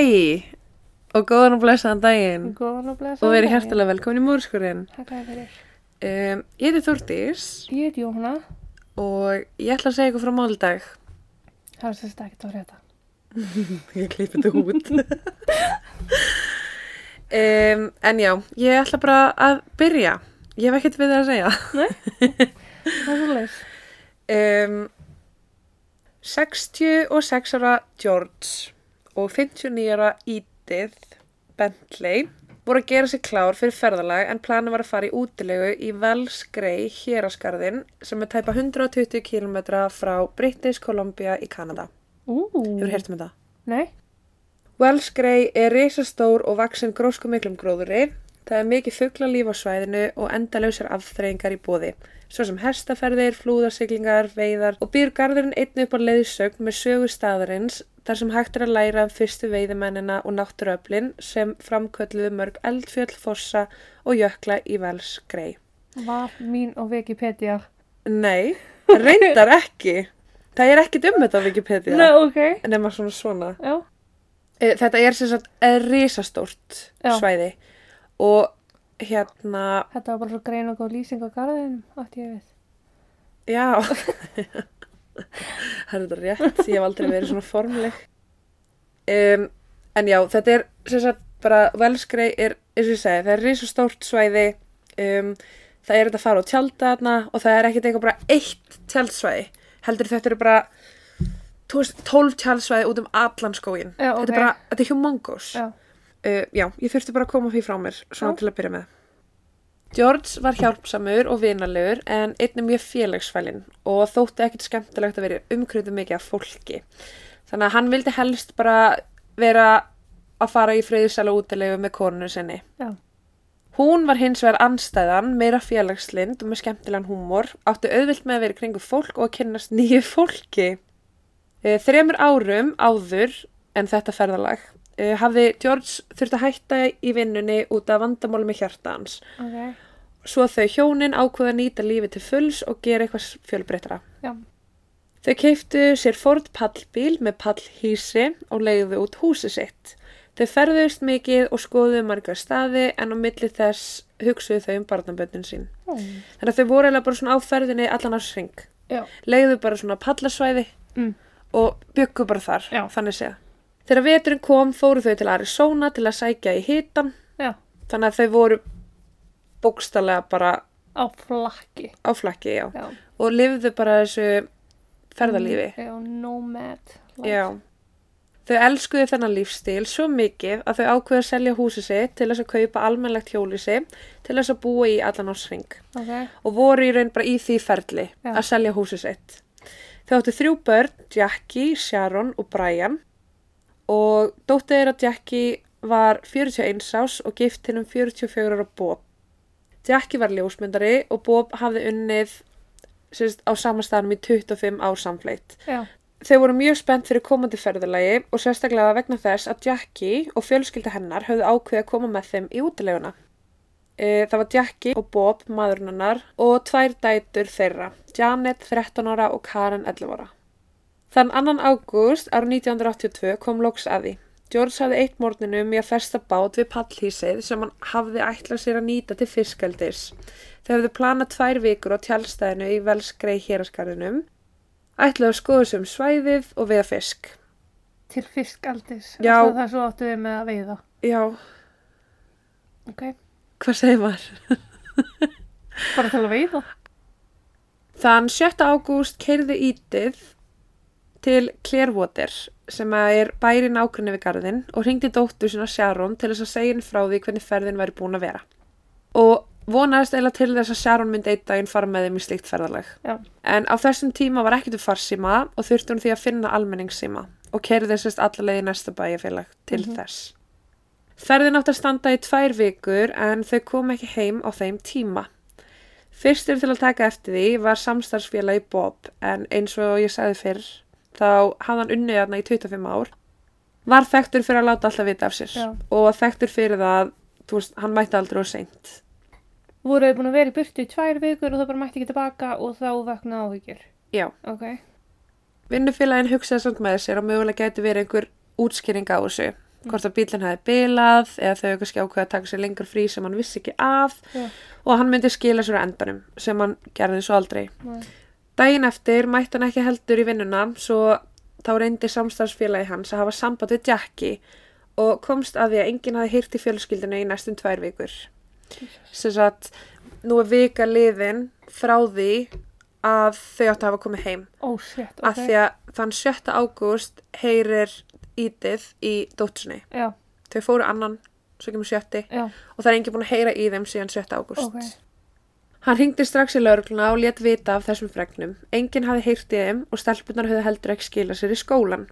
Hæ og góðan og blessaðan daginn Góðan og blessa. og verið hjertalega velkomin í múrskurinn. Takk fyrir. Um, ég heiti Þórdís Ég heit Jóhanna. og ég ætla að segja ykkur frá máldag. Það er sérst ekkert að frétta. Ég klippi þetta út. um, en já, ég ætla bara að byrja. Ég hef ekkert við það að segja. Það er svo leys. Um, 66 ára George og 59 ára Edith Bentley voru að gera sig klár fyrir ferðalag en planin var að fara í útilegu í Velsgrei héraskarðin sem er tæpa 120 km frá British Columbia í Kanada. Hefur heyrt um þetta? Nei. Wellsgrey er risastór og vaksin grósku miklum gróðuri. Það er mikið fugglalíf á svæðinu og endalausar afþreyingar í bóði. Svo sem hestaferðir, flúðarsiglingar, veiðar og býr garðurinn einnig upp á leiðsögn með sögu staðarins þar sem hægt er að læra um fyrstu veiðimennina og náttúruöflin sem framkölluðu mörg eldfjöll, fossa og jökla í Wellsgrey. Var mín og Wikipedia. Nei, reyndar ekki. Það er ekkit um þetta á Wikipedia. Nei, ok. Nefna svona svona. Já. Eh, Þetta er sem sagt eh, risastórt Já. Og hérna, Þetta var bara svo grein og góð lýsing á garðinum, átti ég við. já, það er þetta rétt, ég hef aldrei verið svona formleg. Um, en já, þetta er sem sagt bara, Velsgrei er, eins og ég segi, það er risastórt svæði, um, það er þetta að fara á tjálta þarna og það er ekkert eitthvað bara eitt tjaldsvæði, heldur þetta eru bara, þú veist, 12 tjaldsvæði út um allan skógin. Já, Þetta ok. er bara, þetta er humongous. Já. Uh, já, ég þurfti bara að koma því frá mér svona Já. til að byrja með George var hjálpsamur og vinalegur en einnig mjög félagsfælinn og þótti ekkit skemmtilegt að vera umkryttu mikið af fólki þannig að hann vildi helst bara vera að fara í friðsæla útilegu með konunu sinni Já. Hún var hins vegar anstæðan, meira félagslind og með skemmtilegan húmor, átti auðvilt með að vera í kringu fólk og að kynnast nýju fólki. Eh, Þremur árum áður en þetta ferðalag eh, hafði George þurft að hætta í vinnunni út af vandamáli með hjarta hans. Ok. Svo þau hjónin ákveða að nýta lífi til fulls og gera eitthvað fjölbreytara. Já. Þau keiftu sér Ford pallbíl með pallhísi og leiðu út húsi sitt. Þau ferðust mikið og skoðuðu margar staði en á milli þess hugsuðu þau um barnaböndin sín. Ó. Þannig að þau voru eiginlega bara svona á ferðinni allan á sring. Leiðu bara svona pallasvæði Mm. og byggu bara þar, Já. þannig séð. Þegar veturinn kom fóru þau til Arizona til að sækja í hitan, Já. þannig að þau voru bókstallega bara Á flakki. á flakki, já. Já. Og lifðu bara þessu ferðalífi. Já, nomad. Já. Þau elskuðu þennan lífstíl svo mikið að þau ákveðu að selja húsi sitt til þess að kaupa almennlegt hjólísi til þess að búa í allan ásring Ok. og voru í raun bara í því ferli Já. að selja húsi sitt. Þau áttu þrjú börn, Jackie, Sharon og Brian og dóttið þeirra Jackie var 41 ás og gift hinn um 44 ára Bob. Jackie var ljósmyndari og Bob hafði unnið sérst, á samastaðanum í 25 ár samfleitt. Já. Þau voru mjög spennt fyrir komandi ferðalagi og sérstaklega vegna þess að Jackie og fjölskylda hennar höfðu ákveðið að koma með þeim í útileguna. E, það var Jackie og Bob, maðurinn hennar, og tvær dætur þeirra, Janet 13 ára og Karen 11 ára. Þann annan ágúst árið 1982 kom loks að því. George hafði eitt morninum í að festa bát við pallhísið sem hann hafði ætlað sér að nýta til fiskaldis. Þau hefðu planað tvær vikur á tjálstæðinu í Velsgrei héraskarðinum ætlaðu að skoða sem svæðið og veiða fisk. Til fiskaldis. Já. Það, það svo áttu við með að veiða. Já, Ok. hvað segir maður? Bara til að veiða. Þann 7. ágúst keirði Ítið til Clearwater sem er bærin ákveðni við garðin og ringdi dóttur sinna Sharon til þess að segja henni frá því hvernig ferðin væri búin að vera. Og vonaðist eila til þess að Sharon myndi einn daginn fara með þeim í slíkt ferðalag. Já. En á þessum tíma var ekkert um farsíma og þurfti hún því að finna almenningssíma og keirði sérst allavega í næsta bæjarfélag til þess. Ferðin átt að standa í tvær vikur en þau kom ekki heim á þeim tíma. Fyrstur til að taka eftir því var samstarfsfélagi Bob en eins og ég sagði fyrr þá hafði hann unnið þarna í 25 ár. Var þekktur fyrir að láta alltaf vita af sér Já. og var þekktur fyrir það, þú veist, hann mætti aldrei og seint. Voru þau búin að vera í burtu í tvær vikur og það bara mætti ekki tilbaka og þá vöknu áhyggjur. Já. Ok. Vinnufélagin hugsaði samt með sér að mögulega gæti verið einhver útskýring á þessu. hvort að bílinn hefði bilað eða þau kannski ákveða að taka sér lengur frí sem hann vissi ekki af Já. og hann myndi skila sér á endanum sem hann gerði svo aldrei. Nei. Daginn eftir mætti hann ekki heldur í vinnuna svo þá reyndi samstarfsfélagi hans að hafa samband við Jackie og komst að því að enginn hafi hýrt í fjölskyldinu í næstum tvær vikur. Sem sagt, nú er vika liðin frá því að þau áttu að hafa komið heim. Ó, shit, Af ok. því að þann 7. ágúst heyrir Ídið í dóttursinni. Já, Þau fóru annan, svo kemur sjötti já, og það er enginn búin að heyra í þeim síðan 7. ágúst. ok. Hann ringdi strax í laurugluna og let vita af þessum fregnum. Enginn hafi heyrt í þeim og stelpunar höfðu heldur ekki skila sér í skólan.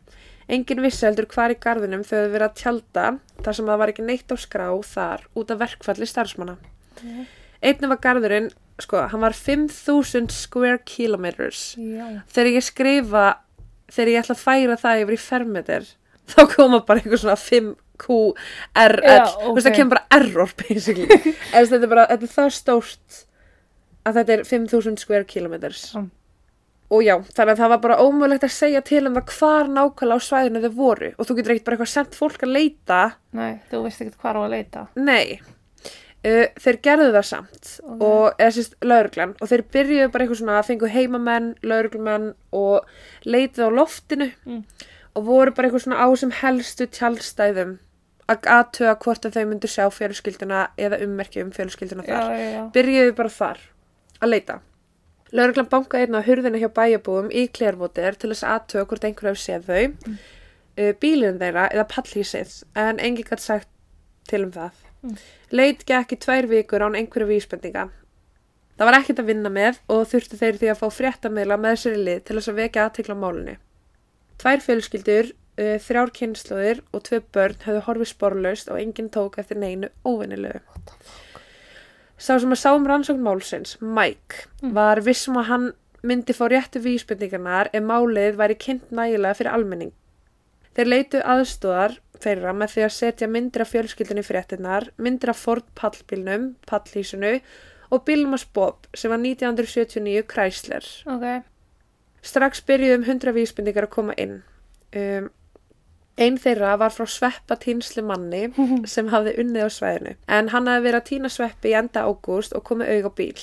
Enginn vissi heldur hvar í garðinum þau höfðu verið að tjalda þar sem það var ekki neitt á skrá þar út af verkfalli starfsmanna. Einnig var garðurinn, sko, hann var 5000 square kilometers. Já, Þegar ég skrifa, þegar ég ætla að færa það yfir í fermeter, þá koma bara einhver svona 5QRL. Já, Þú veist, það kemur bara error, basically. Þetta er bara, þetta er það stórt að þetta er 5000 square kilometers. Já. Og já, þannig að það var bara ómögulegt að segja til um það hvar nákvæmlega á svæðinu þau voru. Og þú getur ekkert bara eitthvað sendt fólk að leita. nei, þú veist ekkert hvað á að leita. Nei. Uh, þeir gerðu það samt Ok. og eða sérst lauruglan og þeir byrjuðu bara eitthvað svona að fengu heimamenn, lauruglumenn og leitið á loftinu Mm. og voru bara eitthvað svona á sem helstu tjálstæðum að aðtöga hvort að þau myndu sjá fjölskylduna eða ummerki um fjölskylduna Já, þar. já, já. Byrjuðu bara þar að leita. Lauruglan bankaði einn á hurðina hjá bæjabúum í Klérvotir til þess að aðtöga hvort einhver hefur séð þau, mm. bílinn þeirra eða pallhísið en enginn gætt sagt til um það. Mm. Leit gekk í tvær vikur án einhverju vísbendinga. Það var ekkert að vinna með og þurftu þeir því að fá fréttamiðla með sér í lið til þess að vekja aðtekla á málunni. Tvær fjölskyldur, uh, þrjár kynnslóðir og tvö börn höfðu horfið sporlaust og enginn tók eftir neinu óvinnilegu. Sá sem að sá um rannsókn málsins, Mike, Mm. var vissum að hann myndi fá réttu vísbendingarnar ef málið væri kynnt nægilega fyrir almenning. Þeir leitu aðstóðar þeirra með því að setja myndir af fjölskyldunni fréttinnar, myndir af Ford pallbílnum, pallhísunu og bílnum að Bob sem var 1979 Chrysler. Ok, Strax byrjuðum 100 vísbendingar að koma inn. Um, Einn þeirra var frá sveppa týnslu manni sem hafði unnið á svæðinu, en hann hafði verið að týna sveppi í enda ágúst og komið auð á bíl.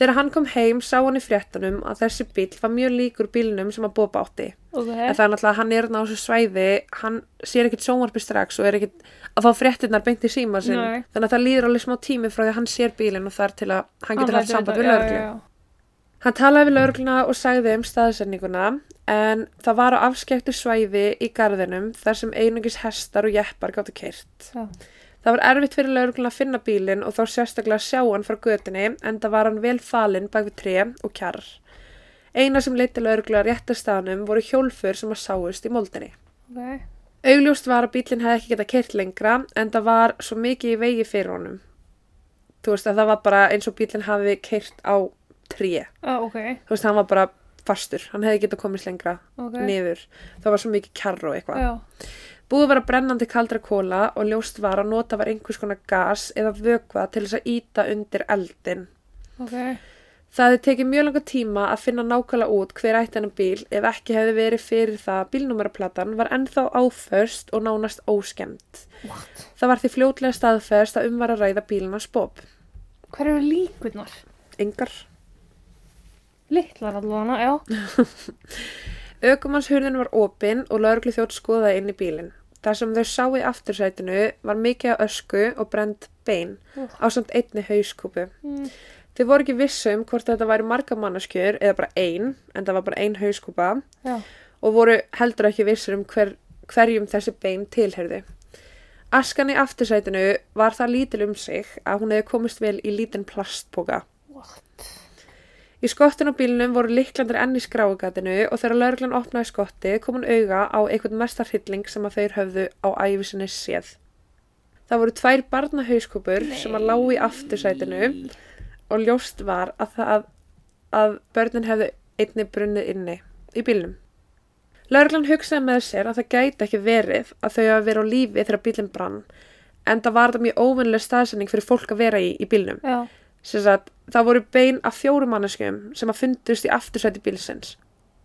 Þegar hann kom heim sá hann í fréttunum að þessi bíl var mjög líkur bílnum sem að Bob átti. ok. En það er náttúrulega að hann er þarna á þessu svæði, hann sér ekkert sjónvarpi strax og er ekkert að fá fréttinnar beint í síma sinn. Nei. Þannig að það líður alveg smá tími frá því að hann sér bílinn og þar til að hann getur haft samband við já. Hann talaði við laurugluna og sagði um staðsendinguna en það var á afskektu svæði í garðinum þar sem einungis hestar og jeppar gáttu keirt. Já. Það var erfitt fyrir laurugluna að finna bílinn og þá sérstaklega sjá hann frá götunni en það var hann vel falinn bak við tré og kjarr. Eina sem leiti laurugla rétt að staðnum voru hjólfur sem að sáust í moldinni. Ok, Augljóst var að bílinn hefði ekki getað keirt lengra en það var svo mikið í vegi fyrir honum. Þú veist að það var bara eins og bílinn hafi keirt á tré. ah, ok, Þú veist, hann var bara fastur. Hann hefði getað komist lengra ok. niður. Það var svo mikið kjarr og eitthvað. Búið var að brennandi kaldra kóla og ljóst var að nota var einhvers konar gas eða vökva til þess að íta undir eldin. ok, Það hefði tekið mjög langa tíma að finna nákvæmlega út hver ætti hennar bíl ef ekki hefði verið fyrir það að bílnúmeraplatan var ennþá áförst og nánast óskemmt. what? Það var því fljótlega staðfest að um var að ræða bílina spóp. Hver eru líkurnar? Engar. Littlar allavega, já. Ökumannshurðin var opin og lauruglu þjótt skoðaði inn í bílinn. Það sem þau sá í aftursætinu var mikið af ösku og brend bein Úff. á samt einni hauskúpu. Mm. Þau voru ekki vissum hvort þetta væri marga manneskjur eða bara ein, en það var bara ein hauskúpa Já, og voru heldur ekki vissur um hver, hverjum þessi bein tilherði. Askan í aftursætinu var það lítil um sig að hún hefði komist vel í lítinn plastpoka. Í skottun á bílnum voru líklandir enn í skráugatinu og þegar lauruglan opnaði skotti kom hún auga á einhvern mestar hrylling sem að þeir höfðu á æfisinni séð. Það voru tvær barnahauskúpur sem að lágu í aftursætinu og ljóst var að, það, að börnin hefðu einni brunnið inni í bílnum. Lauruglan hugsaði með sér að það gæti ekki verið að þau hafa verið á lífi þegar bílinn brann en það var það mjög óvinnileg staðsending fyrir fólk að vera í í bílnum Já, sagt, það voru bein af fjórum manneskjum sem að fundust í aftursæti bílsins.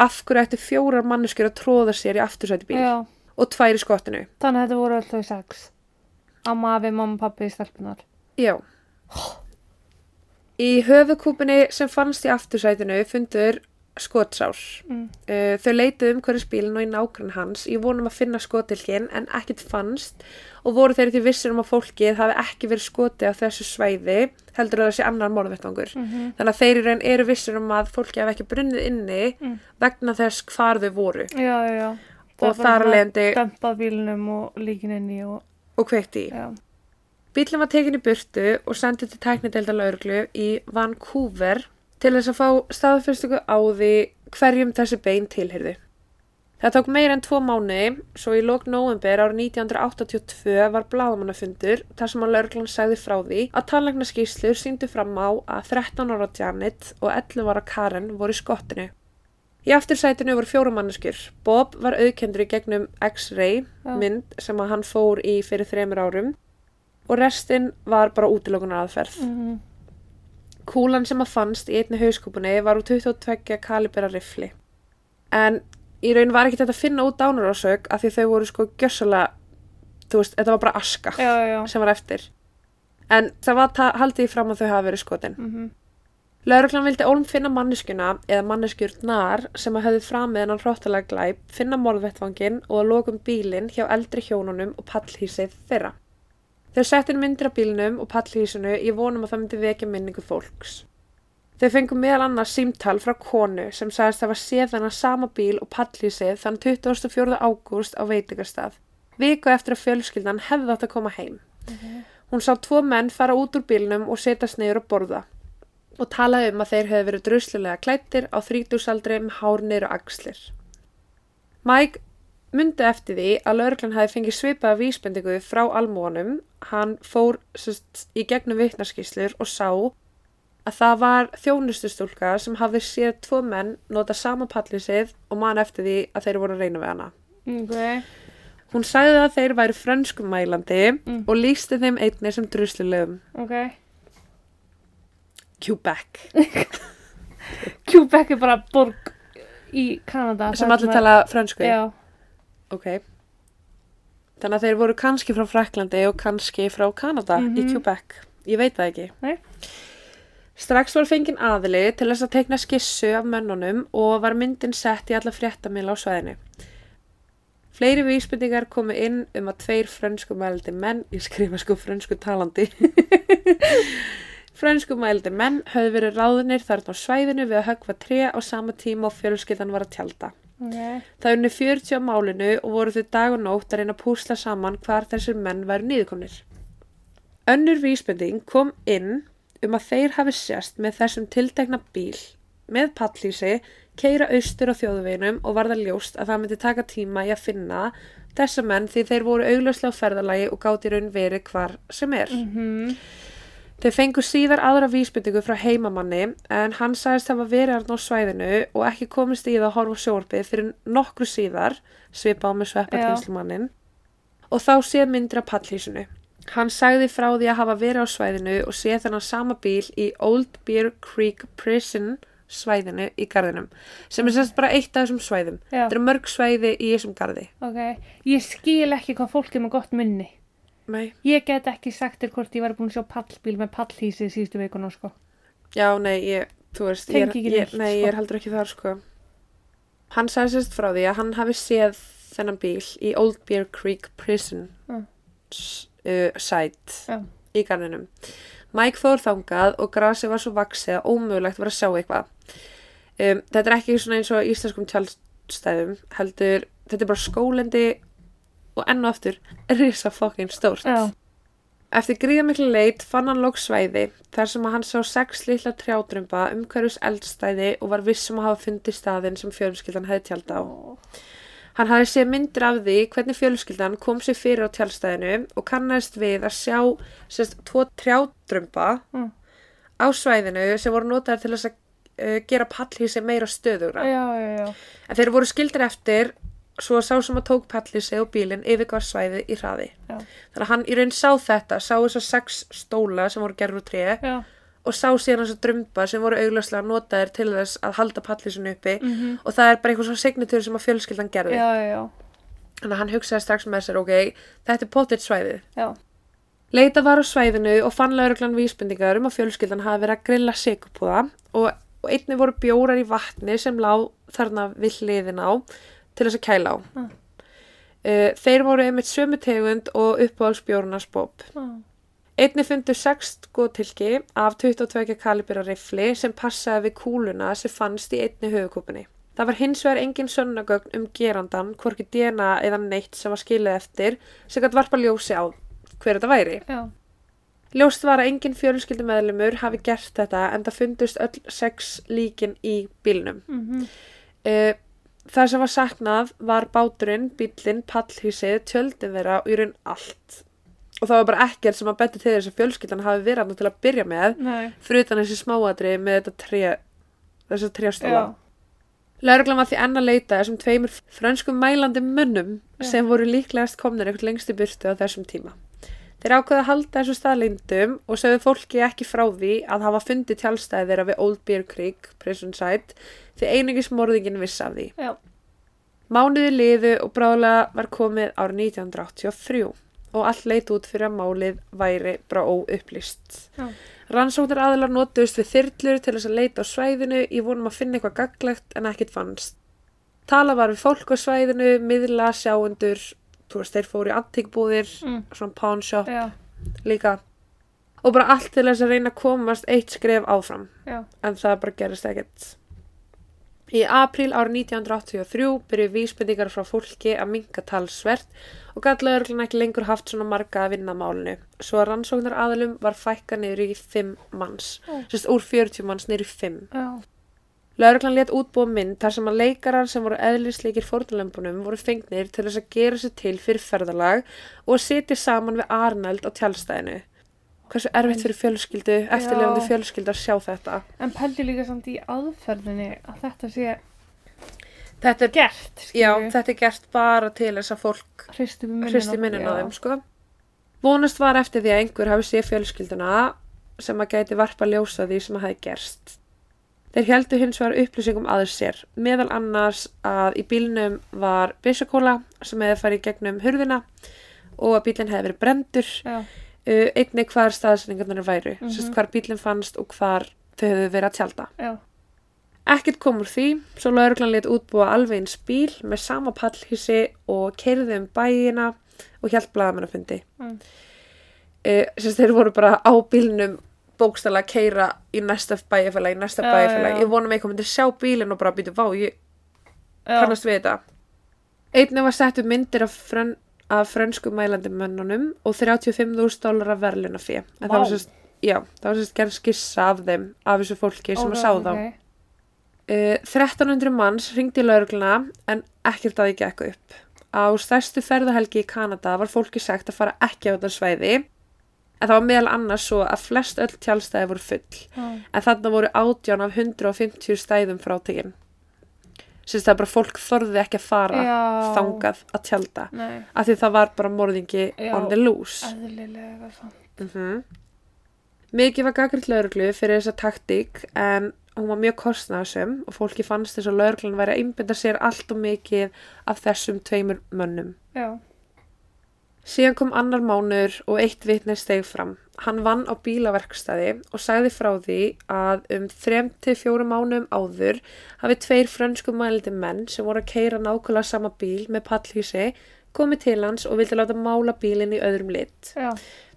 Af hverju ætti fjórar manneskjur að tróða sér í aftursæti bíl? já, og tvær í skottinu. Þannig að þetta voru alltaf sex. Amma, afi, mamma, pappi, stelpunar. Já. Í höfukúpunni sem fannst í aftursætinu fundur skotsár. Mm. Uh, þau leituðu um hverju spílinn og í nágrann hans í vonum að finna skotilgin en ekkert fannst og voru þeir því vissir um að fólkið hafi ekki verið skoti á þessu svæði heldur að það sé annar morðvettvangur. Mm Þannig að þeir í raun eru vissir um að fólki hafi ekki brunnið inni Mm. vegna þess hvar þau voru Já, já, já. og þar að leiðandi Dempað bílunum og líkin inn í og, og kveikt í. já. Bílinn var tekin í burtu og sendið til tæknidelda lauruglu í Vancouver til þess að fá staðfyrstöku á því hverjum þessi bein tilhyrðu. Það tók meir en tvo mánuði, svo í lók november árið 1982 var bladamannafundur þar sem að lauruglan sagði frá því að tannlæknaskýslur síndu fram á að 13 ára Janet og 11 ára Karen voru í skottinu. Í aftursætinu voru fjóra manneskjur. Bob var auðkendur í gegnum X-ray mynd sem að hann fór í fyrir þremur árum og restinn var bara útilokunar aðferð. Mm Kúlan sem að fannst í einni hauskúpunni var úr 22 kalibera rifli. En í raun var ekki þetta að finna út dánarásök af því þau voru sko gjössalega, þú veist, þetta var bara aska Já, já, sem var eftir. En það var haldið í fram að þau hafa verið skotin. Mm Lauruglan vildi ólm finna manneskjuna eða manneskjurnar sem að höfðu framið hennan hróttalega glæp, finna morðvettvangin og að lokum bílinn hjá eldri hjónunum og pallhísið þeirra. Þau settin myndir af bílnum og pallhísinu í vonum að það myndi vekja minningu fólks. Þau fengu meðal annars símtal frá konu sem sagðist að hafa séð þennan sama bíl og pallhísið þann 24. ágúst á veitingastað. Viku eftir að fjölskyldan hefði átt að koma heim. Hún sá tvo menn fara út úr bílnum og setjast niður að borða og talaði um að þeir hefði verið druslulega klættir á þrítúsaldri með hárnir og axlir. Mike myndi eftir því að lauruglan hafi fengið svipaða vísbendingu frá almónum. Hann fór sest, í gegnum vitnarskíslur og sá að það var þjónustustúlka sem hafði séð tvo menn nota sama pallísið og man eftir því að þeir voru að reyna við hana. Ok. Hún sagði að þeir væri frönskumælandi Mm. og lísti þeim einni sem druslulegum. Ok. Quebec. Quebec er bara borg í Kanada. sem allir tala frönsku. Já. Ok. Þannig að þeir voru kannski frá Fraklandi og kannski frá Kanada í Mhm. Quebec. Ég veit það ekki. Nei. Strax var fenginn aðili til þess að teikna skissu af mönnunum og var myndin sett í alla fréttamila á sveðinu. Fleiri vísbendingar komu inn um að tveir frönsku mældi menn, ég skrifa sko frönsku talandi, frönsku mældi menn höfðu verið ráðunir þarna á svæðinu við að höggva tre á sama tíma og fjölskyldan var að tjálta. Ok. Það unni 40 á málinu og voru þau dag og nótt að reyna að púsla saman hvar þessir menn væru niðurkomnir. Önnur vísbending kom inn um að þeir hafi sérst með þessum tiltekna bíl með pallísi keira austur á þjóðveginum og varða ljóst að það myndi taka tíma í að finna þessa menn því þeir voru augljóslega á ferðalagi og gátt í raun verið hvar sem er. Mhm. Þeir fengu síðar aðra vísbendingu frá heimamanni en hann sagðist hafa verið þarna á svæðinu og ekki komist í það að horfa á sjónvarpið fyrir nokkru síðar, svipa á með sveppa Já. tinslumannin, og þá séð myndir af pallhísinu. Hann sagði frá því að hafa verið á svæðinu og séð þennan sama bíl í Old Bear Creek Prison svæðinu í garðinum, sem er sérst bara eitt af þessum svæðum. Já. Þetta eru mörg svæði í þessum garði. Ok. Ég skil ekki hvað fólk er með gott minni. Nei. Ég get ekki sagt þér hvort ég var búin að sjá pallbíl með pallhísi síðustu vikuna, sko. Já, nei, ég, þú veist, ég, ég, neitt, nei, sko. ég er heldur ekki þar, sko. Hann sagði sérst frá því að hann hafi séð þennan bíl í Old Bear Creek Prison s- uh, site Já. í garðinum. Mike fór þangað og grasi var svo vaksið að ómögulegt var að sjá eitthvað. Um, þetta er ekki svona eins og íslenskum tjálstæðum, heldur, þetta er bara skólendi og enn og aftur risa fucking stórt. Já. Eftir gríðamikli leit fann hann lóks svæði þar sem hann sá sex litla trjádrömba umhverjus eldstæði og var vissum að hafa fundið staðinn sem fjölskyldan hefði tjálta á. Hann hafði séð myndir af því hvernig fjölskyldan kom sér fyrir á tjálstæðinu og kannast við að sjá sérst, tvo trjádrömba Mm. á svæðinu sem voru notaðir til að uh, gera pallhísi meira stöðugra. Já, já, já. En þeir voru skildir eftir svo sá sem að tók pallísi og bílinn yfirgaf svæði í hraði. Já. Þannig að hann í raun sá þetta, sá þess að sex stóla sem voru gerður úr Já. og sá síðan þess að drömba sem voru augljóslega notaðir til þess að halda pallísinu uppi Mhm. og það er bara einhvers svona signatur sem að fjölskyldan gerði. Já, já, já. Þannig að hann hugsaði strax með sér, ok, þetta er pottitt svæðið. Leita var á svæðinu og fann lauruglan vísbendingar um að fjölskyldan hafi verið að grilla sigurpúða og, og einni voru bjórar í vatni sem lá þarna við hliðin á til þess að kæla á. Ah. Uh, þeir voru einmitt sömu tegund og uppáhaldsbjórnars Bob. Já. Einni fundu 6 skotilki af 22 kalibera rifli sem passaði við kúluna sem fannst í einni höfukúpunni. Það var hins vegar engin sönnagögn um gerandan, hvorki DNA eða neitt sem var skilið eftir sem gætt varpa ljósi á hver þetta væri. Já. Ljóst var að engin fjölskyldumeðlumur hafi gert þetta en það fundust öll sex líkin í bílnum. Mm Uh, það sem var saknað var báturinn, bílinn, pallhísið, tjöldin þeirra og í raun allt. Og það var bara ekkert sem að betta til þess að fjölskyldan hafi verið þarna til að byrja með, utan þessi smáadri með þetta tré, þessa tréstóla. Já. Lörglan var því enn að leita þessum tveimur frönskum mælandi mönnum Já. sem voru líklegast komnir eitthvað lengst í burtu á þessum tíma. Þeir ákveða að halda þessu staðlindum og sögðu fólki ekki frá því að hafa fundið tjálstæði þeirra við Old Bear Creek Prison Site því einingis morðingin viss af því. Já. Mánuði liðu og bráðlega var komið árið 1983 og allt leit út fyrir að málið væri bara óupplýst. Rannsóknar aðilar notuðust við þyrlur til þess að leita á svæðinu í vonum að finna eitthvað gaglegt en ekkit fannst. Tala var við fólk á svæðinu, miðla, sjáundur, þú veist, þeir fóru í antíkbúðir, Mm. svona pawn shop Já. líka. Og bara allt til þess að reyna að komast eitt skref áfram, Já. en það bara gerist ekkert. Í apríl árið 1983 byrju vísbendingar frá fólki að minka talsvert og gæti lögurinn ekki lengur haft svona marga að vinna málinu. Svo að rannsóknar aðilum var fækka niður í 5 manns, Ó. sérst úr 40 manns niður í 5. Já. Lögreglan let útbúa mynd þar sem að leikarar sem voru eðlisleikir fórnulömbunum voru fengnir til þess að gera sér til fyrir ferðalag og að sitja saman við Arnald á tjálstæðinu. Hversu erfitt fyrir fjölskyldu, eftirlefandi fjölskyldu að sjá þetta. En pældi líka samt í aðferðinni að þetta sé Þetta er, gert, já, þetta er gert bara til þess að fólk Hristi minnin á þeim, sko. Vonast var eftir því að einhver hafi séð fjölskylduna sem að gæti varpa ljósa því sem að hafi gerst. Þeir heldu hins vegar upplýsingum aðeins sér, meðal annars að í bílnum var byssakóla sem hefði farið gegnum hurðina og að bílinn hefði verið brendur, Já. Uh, einnig hvar staðsendingarnar væru, mm. -hmm. hvar bílinn fannst og hvar þau hefðu verið að tjálta. Já. Ekkert kom úr því, svo lauruglan létt útbúa alveg eins bíl með sama pallhísi og keirði um bæina og hjælt blaðamennafundi. Mm. Uh, sérst, þeir voru bara á bílnum bókstala að keira í næsta bæjarfélag, í næsta Já, bæjarfélag. já. Ég vonum eitthvað myndi sjá bílinn og bara býta, vá, ég Já. kannast við þetta. Einnig var sett upp myndir af, af frönsku mælandi mönnunum og 35.000 dólar af verðluna fyrir. En það Vá. já, það var sérst gerð skissa af þeim, af þessu fólki sem að sá þá. ok. Uh, 1300 manns ringdi í laurugluna en ekkert að því gekk upp. Á stærstu ferðahelgi í Kanada var fólki sagt að fara ekki á þetta svæði en það var meðal annars svo að flest öll tjálstæði voru full Já. en þarna voru átján af 150 stæðum frátekinn. Sérst það er bara fólk þorði ekki að fara Já. þangað að tjálta af því það var bara morðingi Já. on the loose. eðlilega samt. Mm Mikið var gaggrind lauruglu fyrir þessa taktík en hún var mjög kostnaðsum og fólki fannst þess að lauruglan væri að einbynda sér allt og mikið af þessum tveimur mönnum. Já. Síðan kom annar mánuður og eitt vitni steg fram. Hann vann á bílaverkstæði og sagði frá því að um 3-4 mánuðum áður hafi tveir frönsku mælindi menn sem voru að keira nákvæmlega sama bíl með pallhísi komið til hans og vildi láta mála bílinn í öðrum lit. Já.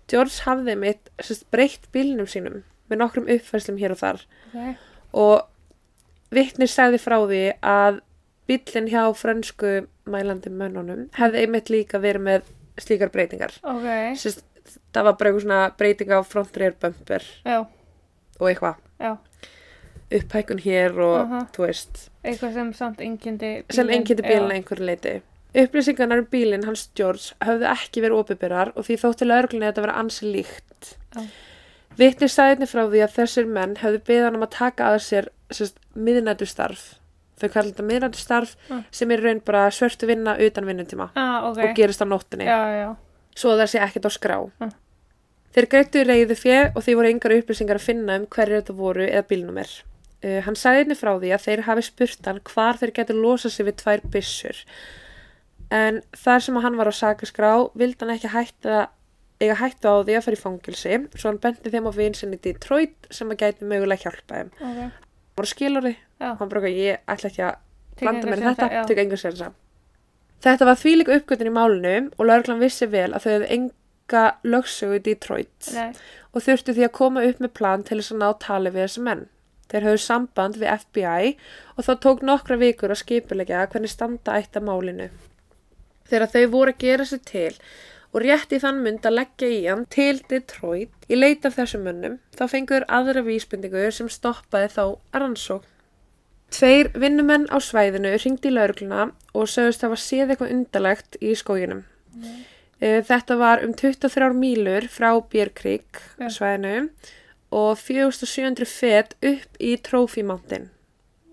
George hafði mitt breytt bílnum sínum með nokkrum uppfæslum hér og þar Ok. og vittnir sagði frá því að bílinn hjá frönsku mælandi mönnunum hefði einmitt líka verið með slíkar breytingar. Ok. Sérst, það var bara eitthvað svona breyting á front rear bumper Já. og eitthvað upphækun hér og Aha. þú veist Eitthvað sem samt engindi sem engyndi bílinn að einhverju leiti. Upplýsingarnar um bílinn hans George höfðu ekki verið opibyrrar og því þótti lögreglunni að þetta vera ansi líkt. Já. Vitnir sæðinni frá því að þessir menn höfðu beðan um að taka að sér miðnættustarf. Þau kallar þetta miðnættustarf Mm. sem er raun bara svörtu vinna utan vinnutíma Ah, ok. og gerist á nóttinni. Já, já. Svo það sé ekkert á skrá. Mm. Þeir greitu reyðu fjö og því voru engar upplýsingar að finna um hverju þetta voru eða bílnumir. Uh, hann sagði einnig frá því að þeir hafi spurt hann hvar þeir getur losað sig við tvær byssur. En þar sem að hann var á sakaskrá vildi hann ekki hætta, eiga hætta á því að fara í fangilsi svo hann bendi þeim á vinsinni Detroit sem að gæti mögulega hjálpa þeim. Það voru skiluri Já, og hann bara eitthvað, ég ætla ekki að blanda mér í sénsa, þetta, já. tök enga sensa. Þetta var þvílík uppgötun í málinu og lauruglan vissi vel að þau hefðu enga lögsögu í Detroit nei, og þurftu því að koma upp með plan til þess að ná tali við þessi menn. Þeir höfðu samband við FBI og þá tók nokkra vikur að skipulegja hvernig standa ætti að málinu. Þegar þau voru að gera sér til og rétt í þann mynd að leggja í hann til Detroit í leit af þessum mönnum, þá fengur aðra vísbendingu sem stoppaði þá að rannsókn. Tveir vinnumenn á svæðinu ringdi í laurugluna og sögust hafa séð eitthvað undarlegt í skóginum. Eh, Þetta var um 23 mílur frá Björkrík Já. svæðinu og 4700 fet upp í Trophy Mountain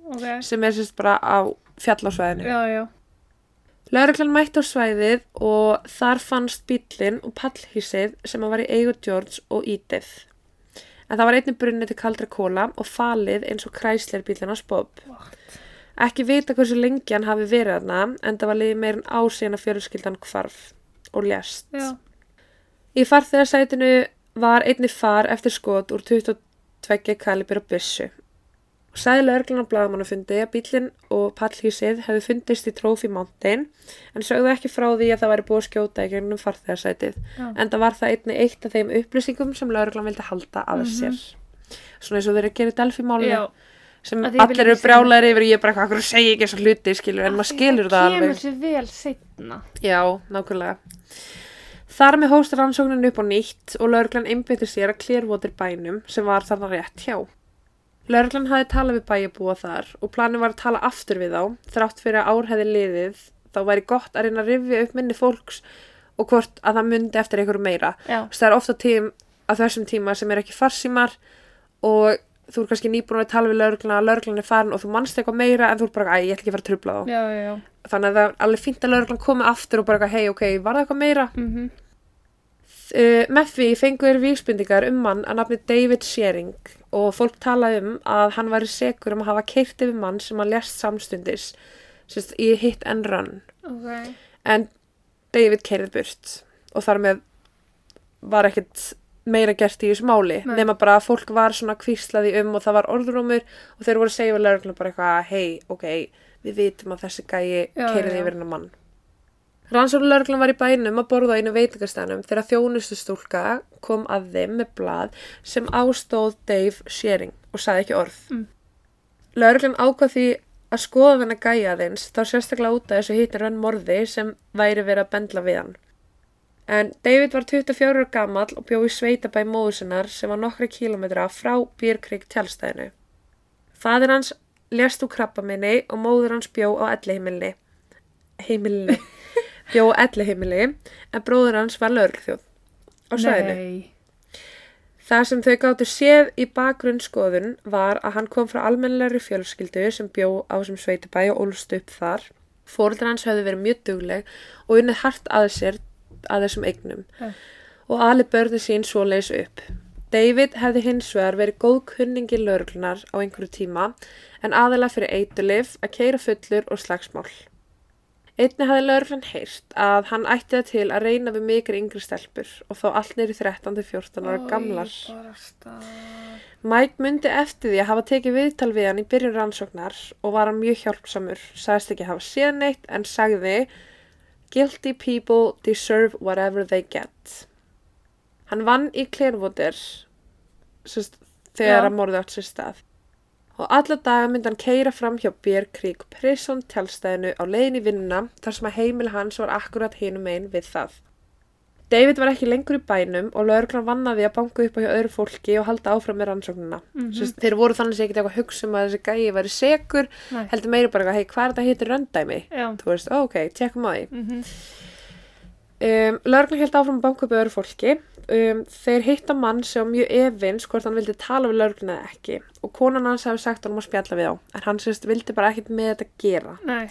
ok. sem er sérst bara á fjallasvæðinu. Já, já, Lauruglan mætti á svæðið og þar fannst bíllinn og pallhísið sem var í eigu George og Edith. En það var einnig brunni til kaldra kóla og falið eins og kræsleir bílinn á Bob. What? Ekki vita hversu lengi hann hafi verið þarna en það var liðið meirinn ásíðan að fjölskyldan hvarf og lést. já, Í farþegarsætinu var einnig far eftir skot úr 22 kalibur og byssu. Og sagði lögreglan á blagamannafundi að bílinn og pallhísið hefði fundist í Trophy Mountain en sögðu ekki frá því að það væri búið að skjóta í gegnum farþegarsætið. já. En það var það einnig eitt af þeim upplýsingum sem lögreglan vildi halda að sér. Svona eins og þeir eru að gera í Delphi-málinu Já, sem ég allir eru brjálæri yfir ég er bara eitthvað, akkur segi ekki þessar hluti skilur en maður skilur það alveg. kemur sér vel setna. Já, nákvæmlega. Þar með hóst rannsóknin upp á nýtt og lauruglan einbyttir sér að Clearwater bænum sem var þarna rétt hjá. Lauruglan hafði talað við bæjabúa þar og planið var að tala aftur við þá, þrátt fyrir að ár hefði liðið, þá væri gott að reyna að rifja upp minni fólks og hvort að það myndi eftir einhverju meira. Já, Það er ofta tím að þessum tíma sem er ekki farsímar og þú er kannski nýbúin að tala við laurugluna, lauruglan er farin og þú manst eitthvað meira en þú er bara, æ, ég ætla ekki að fara að trubla þá. já, já, já. Þannig að það er alveg fínt að lauruglan komi aftur og bara, hei, ok, var það eitthvað meira? Mm Uh, með því fengur vísbendingar um mann að nafni David Shearing og fólk talaði um að hann væri sekur um að hafa keirt yfir mann sem hann lest samstundis sérst, í hit and run Ok, en David keirið burt og þar með var ekkert meira gert í þessu máli Nei. nema bara að fólk var svona kvíslaði um og það var orðrúmur og þeir voru að segja lögreglum bara eitthvað hei, ok, við vitum að þessi gæi já. yfir hennar mann Rannsókn lögreglum var í bænum að borða á einu veitingastænum þegar þjónustu stúlka kom að þeim með blað sem ástóð Dave Shearing og sagði ekki orð. Mm. Lögreglum ákvað því að skoða þennan gæja aðeins þá sérstaklega út af þessu hittir hann morði sem væri verið að bendla við hann. En David var 24 ára gamall og bjó í sveitabæ móður sinnar sem var nokkra kílometra frá Björkrík tjálstæðinu. Fadir hans lést úr krabbaminni og móður hans bjó á ellihimilni. Heimilni. Bjó á ellihimili en bróður hans var lögreglþjóð á svæðinu. Nei. Það sem þau gáttu séð í bakgrunnsskoðun var að hann kom frá almennlegri fjölskyldu sem bjó á sem sveitabæ og ólst upp þar. Fóreldrar hans höfðu verið mjög dugleg og unnið hart að sér að þessum eignum Já. og alið börni sín svo leys upp. David hefði hins vegar verið góð kunningi lögreglunar á einhverju tíma en aðalega fyrir eitulif að keira fullur og slagsmál. Einni hafði lögreglan heyrt að hann ætti það til að reyna við mikil yngri stelpur og þá allt neyri 13-14 ára gamlar. Mike myndi eftir því að hafa tekið viðtal við hann í byrjun rannsóknar og var hann mjög hjálpsamur. Sagðist ekki hafa séð neitt en sagði Guilty people deserve whatever they get. Hann vann í Clearwater sérst, þegar Já. að morði átt sér stað. Og alla daga myndi hann keira fram hjá Bear Creek Prison tjálstæðinu á leiðin í vinnuna þar sem að heimil hans var akkurat hinum einn við það. David var ekki lengur í bænum og lögreglan vannaði að banka upp á hjá öðru fólki og halda áfram með rannsóknina. Mm Mhm. þeir voru þannig að ekkert eitthvað að hugsa um að þessi gæi væri sekur, Nei. heldur meiri bara eitthvað, hei, hvað er þetta hittir röndæmi? Já. Þú veist, ó, ok, tjekkum á því. Mm Um, lögreglan held áfram að banka upp á öðru fólki. Um, þeir hitta mann sem mjög evins hvort hann vildi tala við lögregluna eða ekki og konan hans hefði sagt hann að spjalla við á en hann sérst vildi bara ekkert með þetta gera. Nei.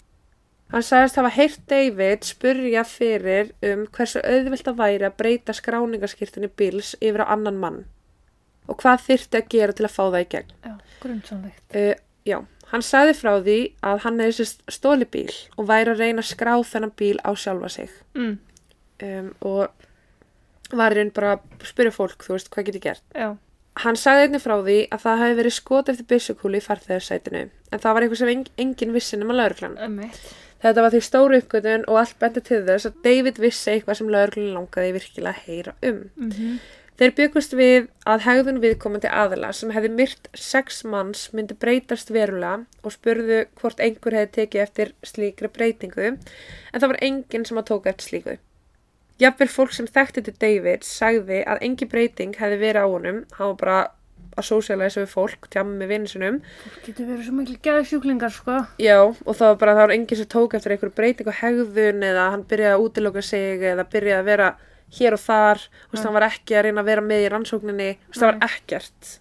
Hann sagðist hafa heyrt David spurja fyrir um hversu auðvilt að væri að breyta skráningaskirtinni Bills yfir á annan mann og hvað þyrfti að gera til að fá það í gegn. Já, grunnsannlegt. Uh, Já, hann sagði frá því að hann hefði sérst stóli bíl og væri að reyna að skrá þennan bíl á sjálfa sig Mm. um, og var raun bara að spyrja fólk, þú veist, hvað getur gert. Já. Hann sagði einnig frá því að það hefði verið skot eftir byssukúli í farþegarsætinu en það var eitthvað sem eng engin vissi nema lauruglan. Ömmit. Þetta var því stóru uppgötun og allt bendi til þess að David vissi eitthvað sem lauruglan langaði virkilega að heyra um. Mm -hmm. Þeir byggust við að hegðun viðkomandi aðila sem hefði myrt sex manns myndi breytast verulega og spurðu hvort einhver hefði tekið eftir slíkri breytingu en það var enginn sem að tóka eftir slíku. Jafnvel fólk sem þekkti til David sagði að engin breyting hefði verið á honum, hann var bara að sósialæsa við fólk, tjama með vinninsunum. Getur verið svo miklu gæðsjúklingar, sko. Já, og það var bara, það var enginn sem tók eftir einhver breyting á hegðun eða hann byrjaði að útiloka sig eða byrjaði að vera hér og þar, þú veist, hann var ekki að reyna að vera með í rannsókninni, þú veist, það var ekkert.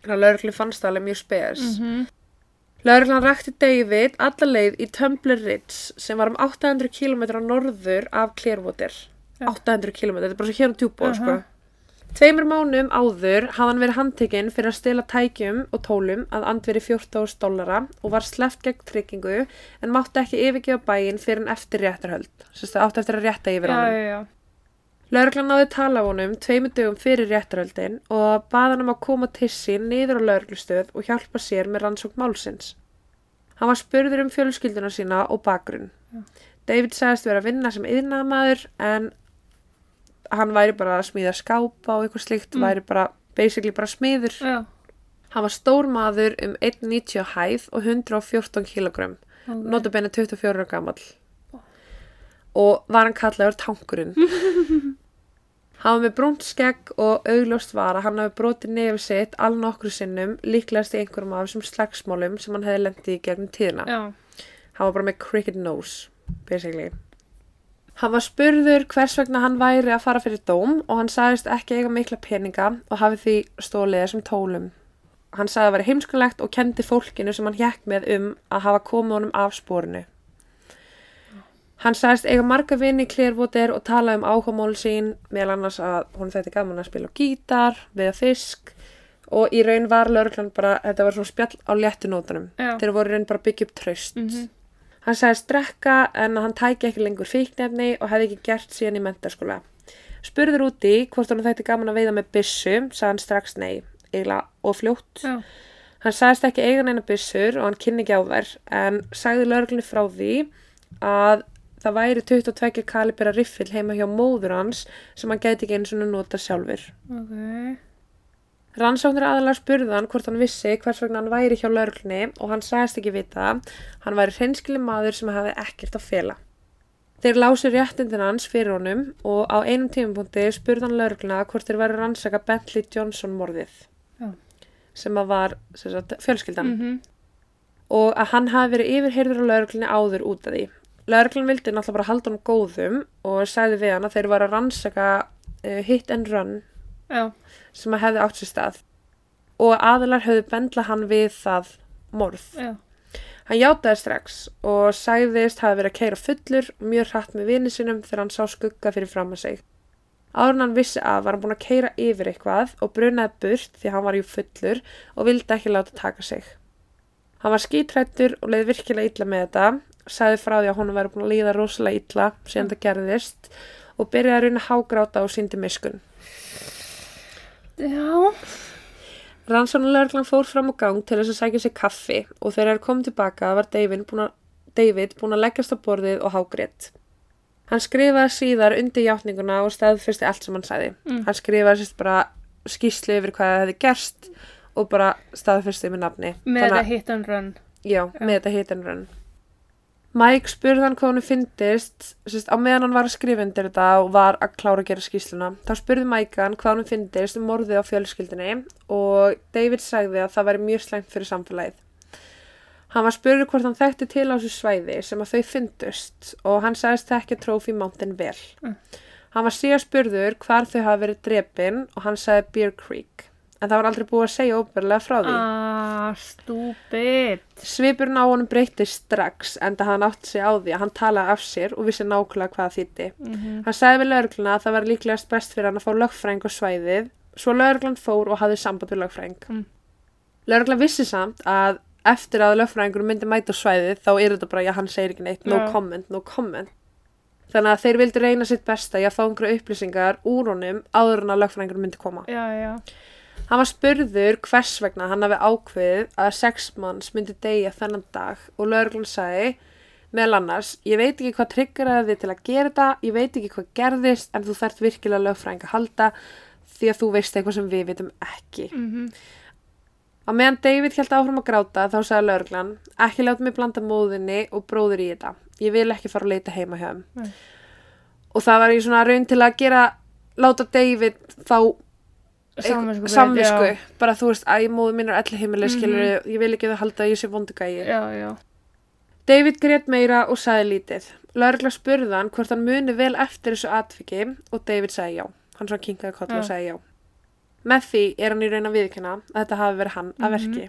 Þannig að lauruglu fannst það alveg mjög spes. Mm -hmm. Lauruglan rækti David alla leið í Tumbler Ridge sem var um 800 km norður af Clearwater. Ja. 800 km, þetta er bara svo hér um tjúbúa, Aha. sko. Tveimur mánum áður hafði hann verið handtekinn fyrir að stela tækjum og tólum að andveri 14.000 dollara og var sleppt gegn tryggingu en mátti ekki yfirgefa bæinn fyrir en eftir réttarhöld. Sérst það átti eftir að rétta yfir já. Lauruglan náði tala af honum tveimur dögum fyrir réttarhöldin og baða hann um að koma til sín niður á lauruglustöð og hjálpa sér með rannsókn málsins. Hann var spurður um fjölskylduna sína og bakgrunn. David sagðist vera að vinna sem yðnaðamaður en hann væri bara að smíða skápa og eitthvað slíkt, Mm. væri bara basically bara smiður. Já. Hann var stór maður um 1,90 á hæð og 114 kg, ok. notabenni 24 ára gamall. Og var hann kallaður tankurinn. hann var með brúnt skegg og augljóst var að hann hafi brotið nefið sitt alveg nokkru sinnum, líklegast í einhverjum af þessum slagsmálum sem hann hefði lendið í gegnum tíðina. Já. Hann var bara með cricket nose, basically. Hann var spurður hvers vegna hann væri að fara fyrir dóm og hann sagðist ekki eiga mikla peninga og hafi því stólið þessum tólum. Hann sagði að það væri heimskulegt og kendi fólkinu sem hann hjekk með um að hafa komið honum af spórinu. Hann sagðist eiga marga vini Clearwater og tala um áhugamál sín, meðal annars að hún þetta gaman að spila á gítar, við að fisk og í raun var lauruglan bara, þetta var svona spjall á léttunótunum. Já. Þeir voru í raun bara byggja upp traust. Mhm. Hann sagðist drekka en hann tæki ekki lengur fíknefni og hefði ekki gert síðan í mentaskóla. Spurður úti hvort hann þætti gaman að veiða með byssu, sagði hann strax nei, eiginlega og fljótt. Já. Hann sagðist ekki eiga neina byssur og hann kynni ekki á þær en sagði lögreglunni frá því að það væri 22 kalibera riffil heima hjá móður hans sem hann gæti ekki einu svona nota sjálfur. Ok. Rannsóknir aðalega spurði hann hvort hann vissi hvers vegna hann væri hjá lauruglunni og hann sagðist ekki vita. Hann væri hreinskili maður sem hefði ekkert að fela. Þeir lási réttindin hans fyrir honum og á einum tímapunkti spurði hann laurugluna hvort þeir væri rannsaka Bentley Johnson morðið Já. sem að var sem sagt, fjölskyldan Mhm. og að hann hafi verið yfirheyrður á lauruglunni áður út af því. Lauruglun vildi náttúrulega bara halda hann góðum og sagði við hann að þeir var að rannsaka uh, hit and run Já. sem að hefði átt sér stað og aðilar höfðu bendla hann við það morð. Já. Hann játaði strax og sagðist hafi verið að keira fullur mjög hratt með vini sinum þegar hann sá skugga fyrir fram að sig. Áður en hann vissi að var hann búin að keira yfir eitthvað og brunaði burt því hann var jú fullur og vildi ekki láta taka sig. Hann var skítrættur og leiði virkilega illa með þetta, sagði frá því að honum væri búin að líða rosalega illa síðan það gerðist og byrjaði að að hágráta og síndi miskun. Já. Rannsóknarlörglan fór fram á gang til þess að sækja sér kaffi og þegar þeir komið tilbaka var David búin að, leggjast á borðið og hágrétt. Hann skrifaði síðar undir játninguna og staðfyrsti allt sem hann sagði. Mm. Hann skrifaði sérst bara skýslu yfir hvað það hefði gerst og bara staðfyrsti með nafni. Með þetta hit and run. Já, með þetta hit and run. Mike spurði hann hvað hann sérst, á meðan hann var að skrifa undir þetta og var að klára að gera skýsluna. Þá spurði Mike hann hvað hann fyndist um morðið á fjölskyldinni og David sagði að það væri mjög slæmt fyrir samfélagið. Hann var spurður hvort hann þekkti til á þessu svæði sem að þau fyndust og hann sagðist þekkja Trophy Mountain vel. Mm. Hann var síðan spurður hvar þau hafi verið drepin og hann sagði Bear Creek. En það var aldrei búið að segja óbyrlega frá því. Ah, stúpid. Svipurinn á honum breytist strax enda hann átti sig á því að hann talaði af sér og vissi nákvæmlega hvað það þýtti. Mm Hann sagði við laurugluna að það var líklegast best fyrir hann að fá lögfræðing á svæðið svo lauruglan fór og hafði samband við lögfræðing. Mm. Lauruglan vissi samt að eftir að lögfræðingur myndi mæta svæðið þá er þetta bara, já hann segir ekki neitt, no Já. comment, no comment. Þannig að þeir vildu reyna sitt besta í að fá einhverju upplýsingar úr honum áður en að lögfræðingur myndi koma. Já, já. Hann var spurður hvers vegna hann hafi ákveðið að sex manns myndi deyja þennan dag og lögreglun sagði meðal annars, ég veit ekki hvað triggeraði þið til að gera þetta, ég veit ekki hvað gerðist en þú þarft virkilega lögfræðing að halda því að þú veist eitthvað sem við vitum ekki. Mm Á meðan David held áfram að gráta þá sagði lögreglan, ekki láta mig blanda móðinni og bróður í þetta. Ég vil ekki fara að leita heima hjá þeim. Nei. Og það var í svona raun til að gera, láta David fá Samvisku. Bara þú veist, æ, móður mín er allir heimileg, Mhm. skilur, ég vil ekki að það halda að ég sé vondugægi. Já, já. David grét meira og sagði lítið. Lögregla spurði hann hvort hann muni vel eftir þessu atviki og David sagði já. Hann svo kinkaði kollu og sagði já. Með því er hann í raun að viðkynna að þetta hafi verið hann að Mhm. verki.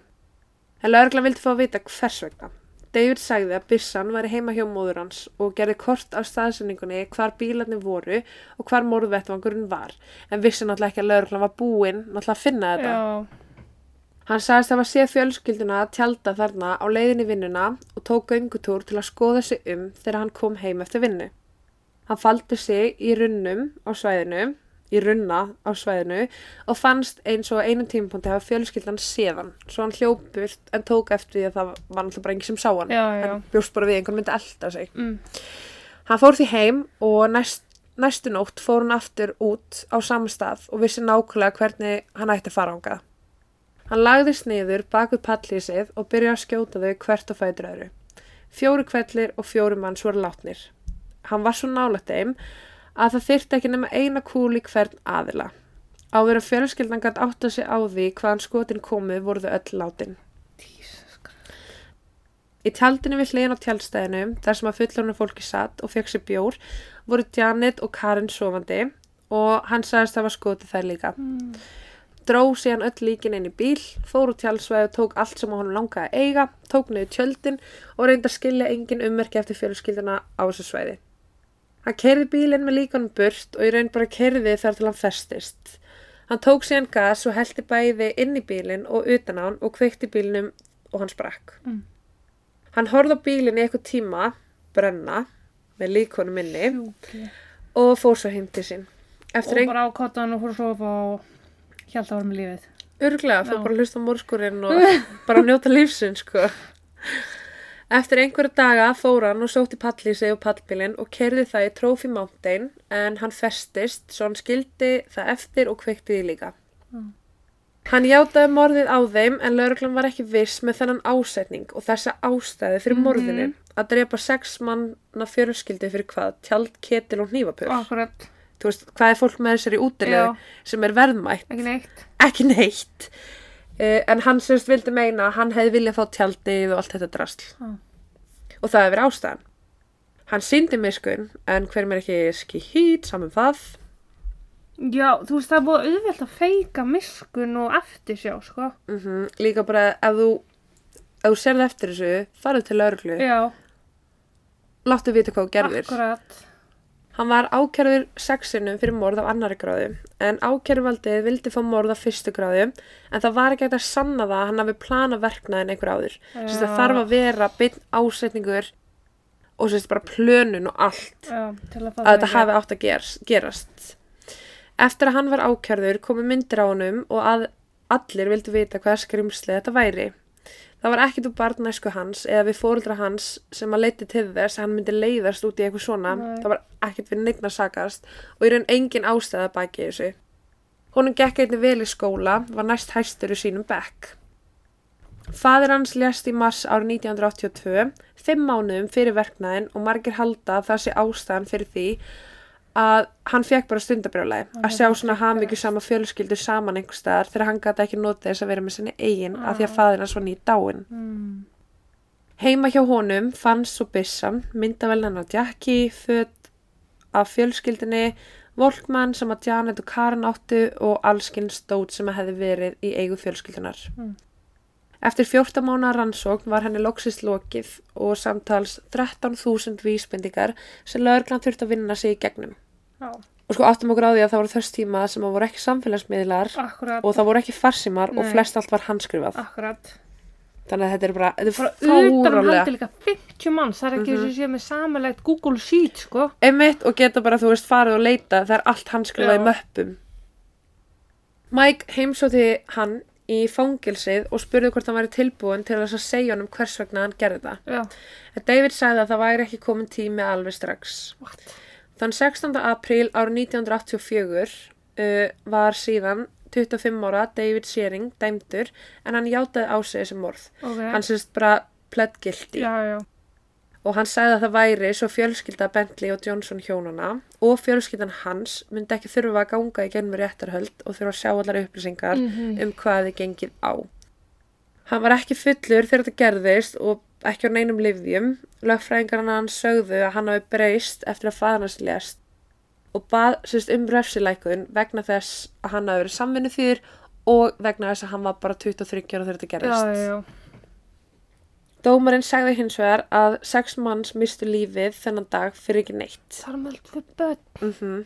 En lögregla vildi fá að vita hvers vegna. David sagði að byssan væri heima hjá móður hans og gerði kort af staðsendingunni hvar bílarnir voru og hvar morðvettvangurinn var. En vissi náttúrulega ekki að lögregla var búinn náttúrulega að finna þetta. Já, Hann sagðist að var séð fjölskylduna að tjalda þarna á leiðinni vinnuna og tók göngutúr til að skoða sig um þegar hann kom heim eftir vinnu. Hann faldi sig í runnum á svæðinu, í runna á svæðinu og fannst eins og einum tímapunkti hafa fjölskyldan séðan. Svo hann hljópurt en tók eftir því að það var náttúrulega bara enginn sem sá hann. já, já. Hann bjóst bara við einhvern myndi elda sig. Mm. Hann fór því heim og næst, næstu nótt fór hann aftur út á sama stað og vissi nákvæmlega hvernig hann ætti að fara ánga. Hann lagðist niður bak við pallísið og byrjaði að skjóta þau hvert og fætur öðru. Fjóri kvellir og fjóri manns voru látnir. Hann var svo nálægt þeim að það þyrfti ekki nema eina kúl í hvern aðila. Áður að fjölskyldan gætt átta sig á því hvaðan skotin komið voru þau öll látin. Í tjaldinu við hliðin á tjaldstæðinu, þar sem að fullorna fólki satt og fekk sér bjór, voru Janet og Karen sofandi og hann sagðist að það var skotið þær líka. Mm. Dró síðan öll líkin inn í bíl, fór úr tjaldsvæði og tók allt sem hann langaði að eiga, tók niður tjöldin og reyndi að skilja engin ummerki eftir fjölskylduna á þessu svæði. Hann kerði bílinn með líkanum burt og í raun bara kerði þar til hann festist. Hann tók síðan gas og heldi bæði inn í bílinn og utan á hann og kveikti bílinnum og hann sprakk. Mm. Hann horfði á bílinn í eitthvað tíma, brenna, með líkonum inni Sjúkli. og fór svo til sín. Og Eftir ein... bara á kottan og fór að sofa og að var með lífið. Örglega, fór Já. bara að hlusta á mórskurinn og bara að njóta lífsinn, sko. Eftir einhverja daga fór hann og sótti pallísi og pallbílinn og kerði það í Trophy Mountain en hann festist svo hann skildi það eftir og kveikti því líka. Mm. Hann játaði morðið á þeim en lauruglan var ekki viss með þennan ásetning og þessa ástæði fyrir Mhm. morðinu að drepa sex manna fjölskyldi fyrir hvað? Tjald, ketil og hnífapur. Akkurat. Þú veist, hvað er fólk með þessari útilegu Já. sem er verðmætt? Ekki neitt. ekki neitt en hann semst vildi meina að hann hefði viljað fá tjaldið og allt þetta drasl Já. og það hefur ástæðan hann síndi miskun en hverjum er ekki skýt saman það Já, þú veist það er búið auðvelt að feika miskun og eftirsjá, sko. mm líka bara ef þú ef þú serði eftir þessu, farið til lauruglu Já, láttu vita hvað þú gerðir akkurat. Hann var ákjörður sexinum fyrir morð af annari gráðu en ákjörðvaldið vildi fá morð af fyrstu gráðu en það var ekki að sanna það að hann hafi planað verknaðin einhver áður Sérst, það þarf að vera beinn ásetningur og sérst bara plönun og allt til að að þetta hafi átt að geras, gerast. Eftir að hann var ákjörður komu myndir á honum og að allir vildu vita hvaða skrimsli þetta væri. Það var ekkit úr barnæsku hans eða við fóreldra hans sem að leiti til þess að hann myndi leiðast út í eitthvað svona. Nei. Það var ekkit við neitt að sakast og í raun engin ástæða baki þessu. Honum gekk einnig vel í skóla, var næst hæstur í sínum bekk. Fadir hans lést í mars árið 1982, fimm mánuðum fyrir verknæðin og margir halda að það sé ástæðan fyrir því að hann fekk bara stundabrjálæði að sjá svona hamingju sama fjölskyldu saman einhver staðar þegar hann gæti ekki notið þess að vera með sinni eigin af því að fadir hans var nýtt dáin. Mm. Heima hjá honum fannst svo byssan, myndavelnan á Jackie, föt af fjölskyldinni, Volkmann sem að Janet og Karen áttu og allskinn stót sem að hefði verið í eigu fjölskyldunar. Mm. Eftir 14 mánuða rannsókn var henni loksist lokið og samtals 13.000 vísbendingar sem lögreglan þurfti að vinna sig í gegnum. Já, Og sko áttum okkur á því að það voru þess tíma sem að voru ekki samfélagsmiðlar akkurat. og það voru ekki farsímar og Nei. flest allt var handskrifað. Akkurat. þannig að þetta er bara, þetta er utan fárálega haldi líka 50 mann, það er ekki Mhm. þessi sé með samanlegt Google Sheet, sko. einmitt og geta bara, þú veist, farið og leita það er allt hann skrifað í Já. möppum Mike heimsótti hann í fangilsið og spurði hvort hann væri tilbúin til þess að segja honum hvers vegna hann gerði það Já, en David sagði að það væri ekki komin tími alveg strax what? Þann 16. apríl árið 1984 uh, var síðan 25 ára David Shearing dæmdur en hann játaði á sig þessi morð. Ok, Hann sérst bara pled guilty já, já, og hann sagði að það væri svo fjölskylda Bentley og Johnson hjónana og fjölskyldan hans myndi ekki þurfa að ganga í gennum réttarhöld og þurfa að sjá allar upplýsingar Mhm. um hvað þið gengið á. Hann var ekki fullur þegar þetta gerðist og ekki á neinum livðjum. Lögfræðingarna hans sögðu að hann hafi breyst eftir að faðan hans lést og bað um refsilækun vegna þess að hann hafi verið samvinnu þýr og vegna þess að hann var bara 23 ára þegar þetta já, gerðist. já, já. Dómarinn sagði hins vegar að sex manns mistu lífið þennan dag fyrir ekki neitt. Það er með tvö börn. Mm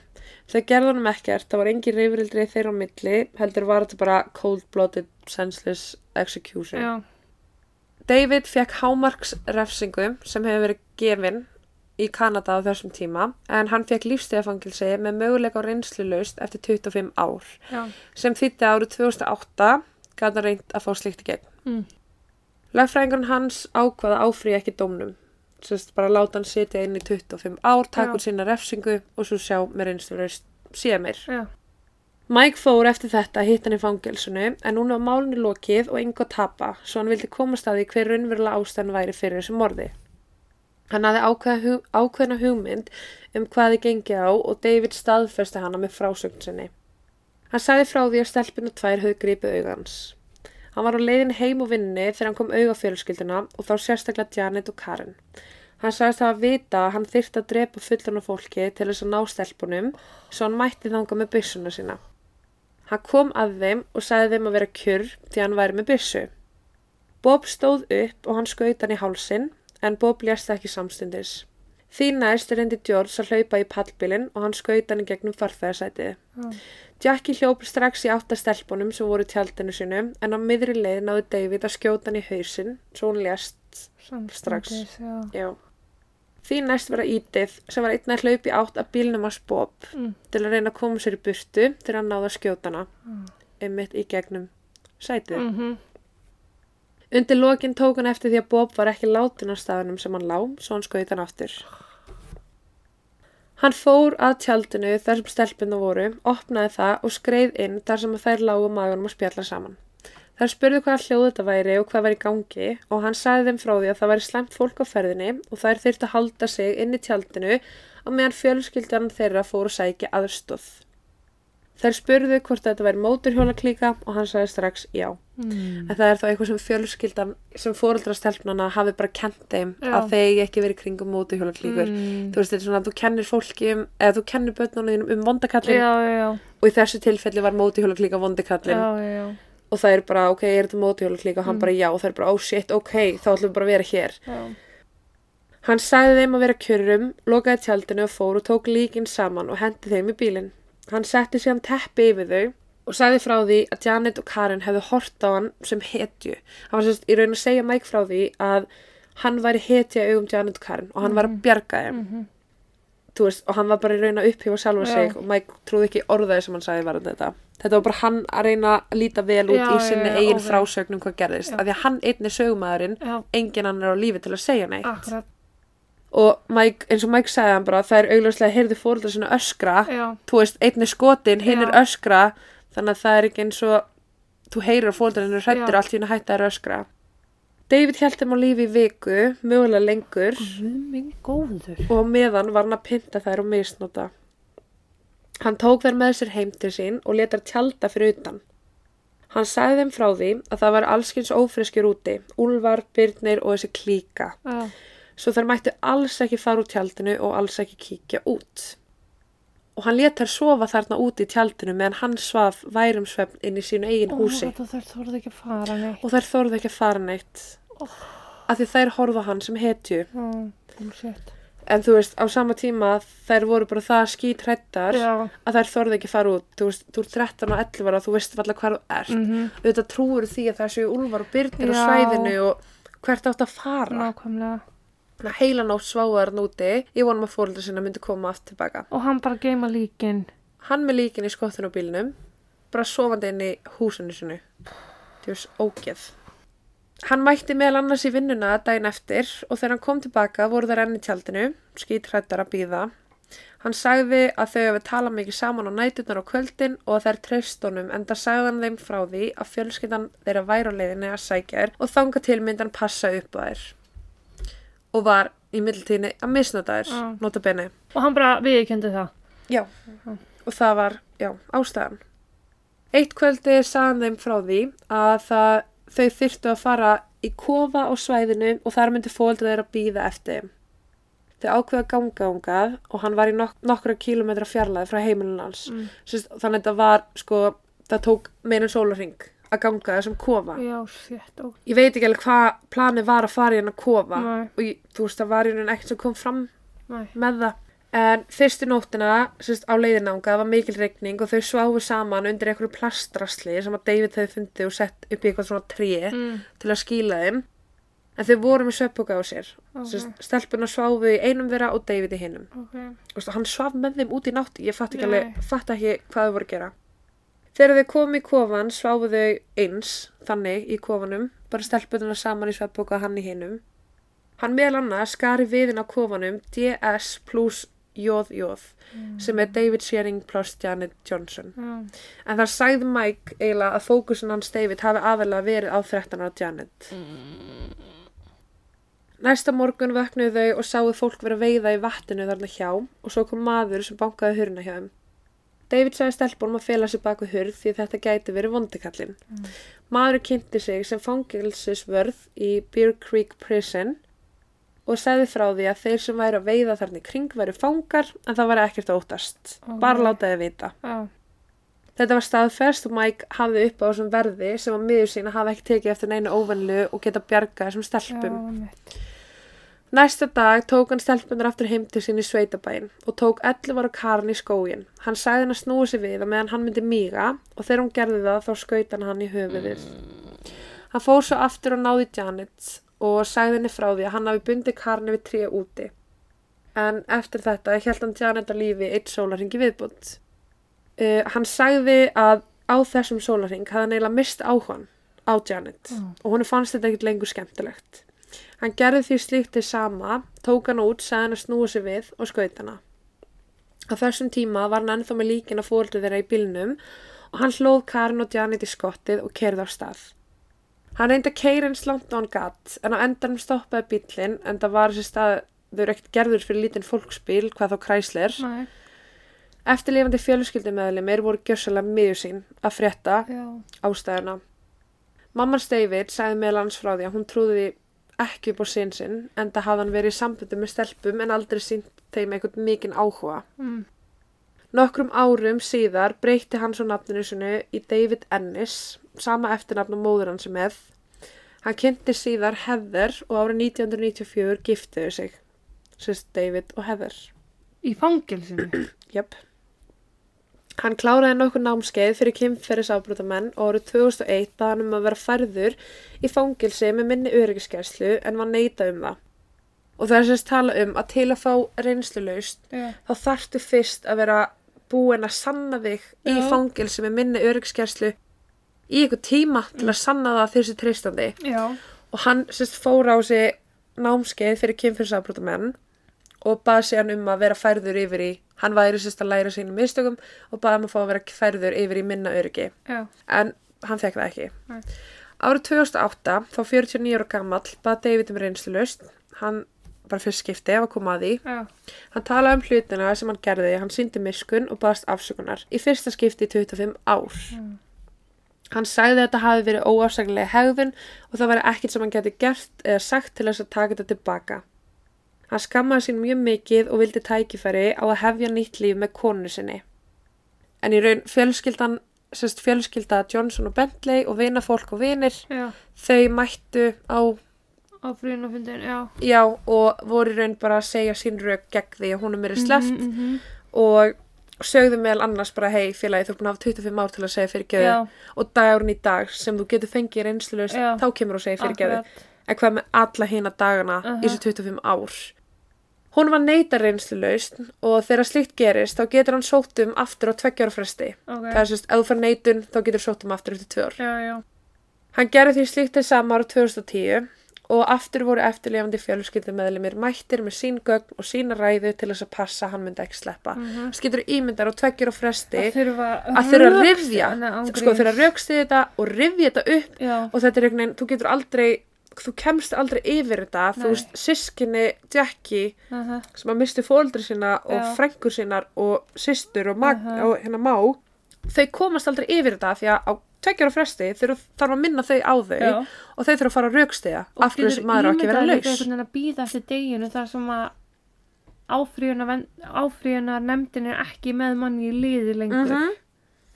Þau gerðu honum ekkert, það var engin reyfrildri þeirra á milli, heldur var þetta bara cold-blooded, senseless execution. Já, David fekk hámarks refsingu sem hefur verið gefin í Kanada á þessum tíma en hann fekk lífstegafangilsi með möguleika á reynslu laust eftir 25 ár já, sem þýtti árið 2008 gæti hann reynd að fá slikt í gegn. mm. Lögfræðingun hans ákvaða áfrýja ekki dómnum. Sérst bara láta hann sitja inn í 25 ár, taka Já. úr sína refsingu og svo sjá með laust síðan meir. já, Mike fór eftir þetta að hitta hann í fangelsinu en núna var málunni lokið og yngo tapa svo hann vildi komast að því hver raunverulega ástæðan væri fyrir þessu morði. Hann hafði ákveða hu ákveðna hugmynd um hvað þið gengið á og David staðfesti hana með frásögn sinni. Hann sagði frá því að stelpinu tvær höfðu gripið augans. Hann var á leiðin heim og vinni þegar hann kom auga fjölskylduna og þá sérstaklega Janet og Karen. Hann sagðist hafa vita að hann þyrfti að drepa fullana fólki til þess að ná stelpunum svo hann mætti þanga með byssuna sína. Hann kom að þeim og sagði þeim að vera kjur því hann væri með byssu. Bob stóð upp og hann skaut hann í hálsin en Bob lést ekki samstundis. Því næst reyndi George að hlaupa í pallbílinn og hann skaut hann í gegnum farþegarsætið. já. Jackie hljóp strax í átta stelpunum sem voru tjaldinu sinu en á miðri leið náði David að skjóta hann í hausinn svo hún lést. Samstundis, já. Já. Því næst var það Edith sem var einn að hlaupa í átt að bílnum hans Bob Mm. til að reyna að koma sér í burtu til að náða að skjóta hana Mm. einmitt í gegnum sætið. Mm Undir lokin tók hann eftir því að Bob var ekki látin á staðunum sem hann lá, svo hann skaut hann aftur. Hann fór að tjaldinu þar sem stelpunna voru, opnaði það og skreið inn þar sem þær lágu magunum að spjalla saman. Þær spurðu hvaða hljóð þetta væri og hvað var í gangi og hann sagði þeim frá því að það væri slæmt fólk á ferðinni og þær þyrfti að halda sig inn í tjaldinu og meðan fjölskyldan þeirra fór að sækja aðstóð. Þær spurðu hvort þetta væri móturhjólaklíka og hann sagði strax já. Mm. En það er þá eitthvað sem fjölskyldan, sem fóreldra stelpnana hafi bara kent þeim Já. að þeir ekki verið kringum mótuhjólaklíkur. Mm. Þú veist, þetta er svona að þú kennir fólki um, eða þú kennir börnunum þínum um vondakallin Já, já, já. og í þessu tilfelli var mótuhjólaklíka vondakallin Já, já, já. og það er bara, ok, er þetta mótuhjólaklíka og hann Mm. bara já og það er bara, oh shit, ok, þá ætlum við bara að vera hér. Já. Hann sagði þeim að vera kjörum, lokaði tjaldinu og fór og tók líkin saman og hendi þeim í bílinn. Hann setti síðan teppi yfir þau og sagði frá því að Janet og Karen hefðu hort á hann sem hetju. Hann var sérst í raun að segja Mike frá því að hann væri hetja augum Janet og Karen og hann var að bjarga þeim. Mhm. Þú veist, og hann var bara að reyna að upphífa sjálfa Já. sig og Mike trúði ekki orðaði sem hann sagði varðan þetta. Þetta var bara hann að reyna að líta vel út Já, í já, sinni já, eigin ok. frásögnum hvað gerðist. Já. Af því að hann einn er sögumæðurinn, Já, enginn hann er á lífi til að segja neitt akkurat. og Mike, eins og Mike sagði hann bara það er augljóslega heyrðu fóreldra sinna öskra Já, þú veist, einn er skotin, hinn er Já. öskra þannig að það er ekki eins og þú heyrir að fóreldra er hrættir og allt í henni hætta er öskra David held þeim á lífi í viku mögulega lengur. Og meðan var hann að pynta þær og misnota. Hann tók þær með sér heim til sín og letar tjalda fyrir utan. Hann sagði þeim frá því að það var allskins ófreskjur úti úlfar, byrnir og þessi klíka. Já, svo þær mættu alls ekki fara úr tjaldinu og alls ekki kíkja út. Og hann let þær sofa þarna úti í tjaldinu meðan hann svaf værumsvefn inn í sínu eigin húsi. Ó, þetta þurfti ekki að fara neitt. Og þær þorðu ekki að fara neitt. Af því þær horfa hann sem hetju. Bullshit. En þú veist, á sama tíma þær voru bara það skítrættar að þær þorði ekki að fara út. Þú veist, þú er 13 og 11 ára og þú veist alltaf hvað þú ert. Mm Auðvitað trúur því að það séu úlfar og byrnir á svæðinu og hvert átt að fara. Nákvæmlega. Heilan átt sváðar núti. Ég vonum að fóröldra sinna myndi koma aftur tilbaka. Og hann bara geima líkin. Hann með líkin í skottinu á bílnum, bara sofandi inn í húsinu sinu. Veist, ógeð. Hann mætti meðal annars í vinnuna daginn eftir og þegar hann kom tilbaka voru þær enn í tjaldinu, skítrættar að býða. Hann sagði að þau hefði talað mikið saman á nætunar á kvöldin og að þær treyst honum en það sagði hann þeim frá því að fjölskyldan þeirra leiðinni að sækja þær og þanga til myndi hann passa upp á þær. Og var í middeltíðinni að misnota þær, Já. nota bene. Og hann bara viðkendi það. Já, og það var, já, ástæðan. Eitt kvöldi sagðan þeim frá því að það, þau þyrftu að fara í kofa á svæðinu og þar myndi fóldra þeirra býða eftir. þeim. Þau ákveða að ganga ungað og hann var í nok nokkra kílometra fjarlæði frá heimilin hans. Mm. Þannig að það var, sko, það tók meira en sólarring að ganga þessum kofa. Já, sétt. Og... Ég veit ekki alveg hvað planið var að fara í hennar kofa Nei. og ég, þú veist, það var í hennar ekkert sem kom fram Nei. með það. En fyrstu nóttina, sérst, á leiðinanga, var mikil regning og þau sváfu saman undir einhverju plastrasli sem að David hefði fundið og sett upp í eitthvað svona tré Mm. til að skýla þeim. En þau voru með sveppoka á sér. Ok. Sérst, stelpuna sváfu í einum þeirra og David í hinum. Ok. Og stu, hann svaf með þeim út í nátt. Ég fatt ekki, alveg, fatt ekki hvað þau voru að gera. Þegar þau komu í kofan sváfu þau eins, þannig, í kofanum, bara stelpununa saman í sveppoka hann í hinum. Hann meðal annars skari viðin á kofanum DS plus JJ sem er David Shearing plus Janet Johnson. Já. En það sagði Mike eiginlega að fókusun hans David hafi aðalega verið á 13 ára Janet. Næsta morgun vöknuðu þau og sáu fólk vera að veiða í vatninu þarna hjá og svo kom maður sem bankaði hurna hjá þeim. David sagði stelpunum að fela sig baku hurð því þetta gæti verið vondikallin. Mm. Maður kynnti sig sem fangilsisvörð í Bear Creek Prison og segði frá því að þeir sem væri að veiða þarna í kring væri fangar en það væri ekkert að óttast. Ok. Bara látaði vita. Já. Þetta var staðfest og Mike hafði upp á þessum verði sem að miður sína hafa ekki tekið eftir neinu óvenlu og geta bjargað þessum stelpum. Mitt. Næsta dag tók hann stelpunar aftur heim til sín í sveitabæin og tók 11 ára Karin í skógin. Hann sagði hann að snúa sig við að meðan hann myndi míga og þegar hún gerði það þá skaut hann hann í höfuðið. Hann fór svo aftur og náði Janet og sagði henni frá því að hann hafi bundið Karin við tríu úti. En eftir þetta held hann Janet að lífi eitt sólarhingi viðbúnd. Uh, hann sagði að á þessum sólarhing hafði hann eiginlega mist áhugan á Janet Mm. og hún fannst þetta ekkert lengur skemmtilegt. Hann gerði því slíkt til sama, tók hann út, sagði hann að snúa sig við og skaut hana. Á þessum tíma var hann ennþá með líkin að fóldra þeirra í bílnum og hann hlóð Karin og Janet í skottið og kerði á stað. Hann reyndi að keira eins langt á hann gatt en á endanum stoppaði bílinn en það var þessi stað þau eru ekkert gerður fyrir lítinn fólksbíl hvað þá Chrysler. Nei. Eftirlifandi fjölskyldumeðlimir voru gjössalega miður sín að frétta Já. ástæðuna. Mamman David sagði meðal hans frá því að hún trúði því ekki upp á sinn sinn en það hafði hann verið í sambundu með stelpum en aldrei sínt þeim einhvern mikinn áhuga. Mm. Nokkrum árum síðar breytti hann svo nafninu sinu í David Ennis, sama eftirnafn og móður hans er með. Hann kynnti síðar Heather og árið 1994 giftuðu sig, sérst David og Heather. Í fangilsinu. Jöp. Hann kláraði nokkur námskeið fyrir kynferðisafbrotamenn og árið 2001 bað hann um að vera færður í fangilsi með minni öryggiskerslu en var neita um það. Og það er sérst tala um að til að fá reynslulaust Já. þá þarftu fyrst að vera búin að sanna þig í Já. fangilsi með minni öryggiskerslu í ykkur tíma til að sanna það þessi treystandi. Já. Og hann sérst fór á sig námskeið fyrir kynferðisafbrotamenn og baði sig hann um að vera færður yfir í, hann væri sérst að læra sínum mistökum og baði hann að fá að vera færður yfir í minna öryggi. Já. En hann fekk það ekki. Nei. Árið 2008, þá 49 ára gamall, baði David um reynslulaust. Hann bara fyrst skipti ef að koma að því. Já. Hann talaði um hlutina sem hann gerði, hann síndi miskun og baðast afsökunar. Í fyrsta skipti í 25 ár. Mm. Hann sagði að þetta hafi verið óafsæknilega hegðun og það væri ekkert sem hann geti gert eða sagt til þess að taka þetta tilbaka. Hann skammaði sín mjög mikið og vildi tækifæri á að hefja nýtt líf með konu sinni. En í raun fjölskyldan, sérst fjölskylda Johnson og Bentley og vina fólk og vinir, Já. þau mættu á Á frýjunafundin, já. já, og voru í raun bara að segja sín rauk gegn því að hún er mér sleppt Mhm, mhm. og sögðu meðal annars bara hei félagi þú er búin að hafa 25 ár til að segja fyrirgjöðu Já, og dagurinn í dag sem þú getur fengið reynslust Já. þá kemur þú að segja fyrirgjöðu akkurat. En hvað með alla hina dagana Aha. í þessu 25 ár? Hún var neyta reynslulaust og þegar slíkt gerist þá getur hann sótt um aftur á tveggjára fresti. Ok, það er sérst, ef þú fær neitun þá getur sótt um aftur eftir tvö ár. Já, já. hann gerði því slíkt til sama ára 2010 og aftur voru eftirlefandi fjölskyldumeðlimir mættir með sín gögn og sína ræðu til þess að passa hann myndi ekki sleppa. Mhm. þess getur ímyndar á tveggjára fresti Að þurfa að án sko þurfa að rauksti þetta og rifja þetta upp Já, og þetta er einhvern veginn, þú getur aldrei þú kemst aldrei yfir þetta þú Nei. veist, sískinni Jackie aha, sem að misti fóldri sína og Já. frængur sínar og systur og, mag, Aha. og hérna má þau komast aldrei yfir þetta því að á tveggjara fresti þarf að minna þau á þau já. og þau þurfa að fara að raukstiða Og af hverju þessi maður á ekki vera laus einhvern veginn að býða eftir deginu þar sem að áfríunar nefndin er ekki með manni í liði lengur. Mhm.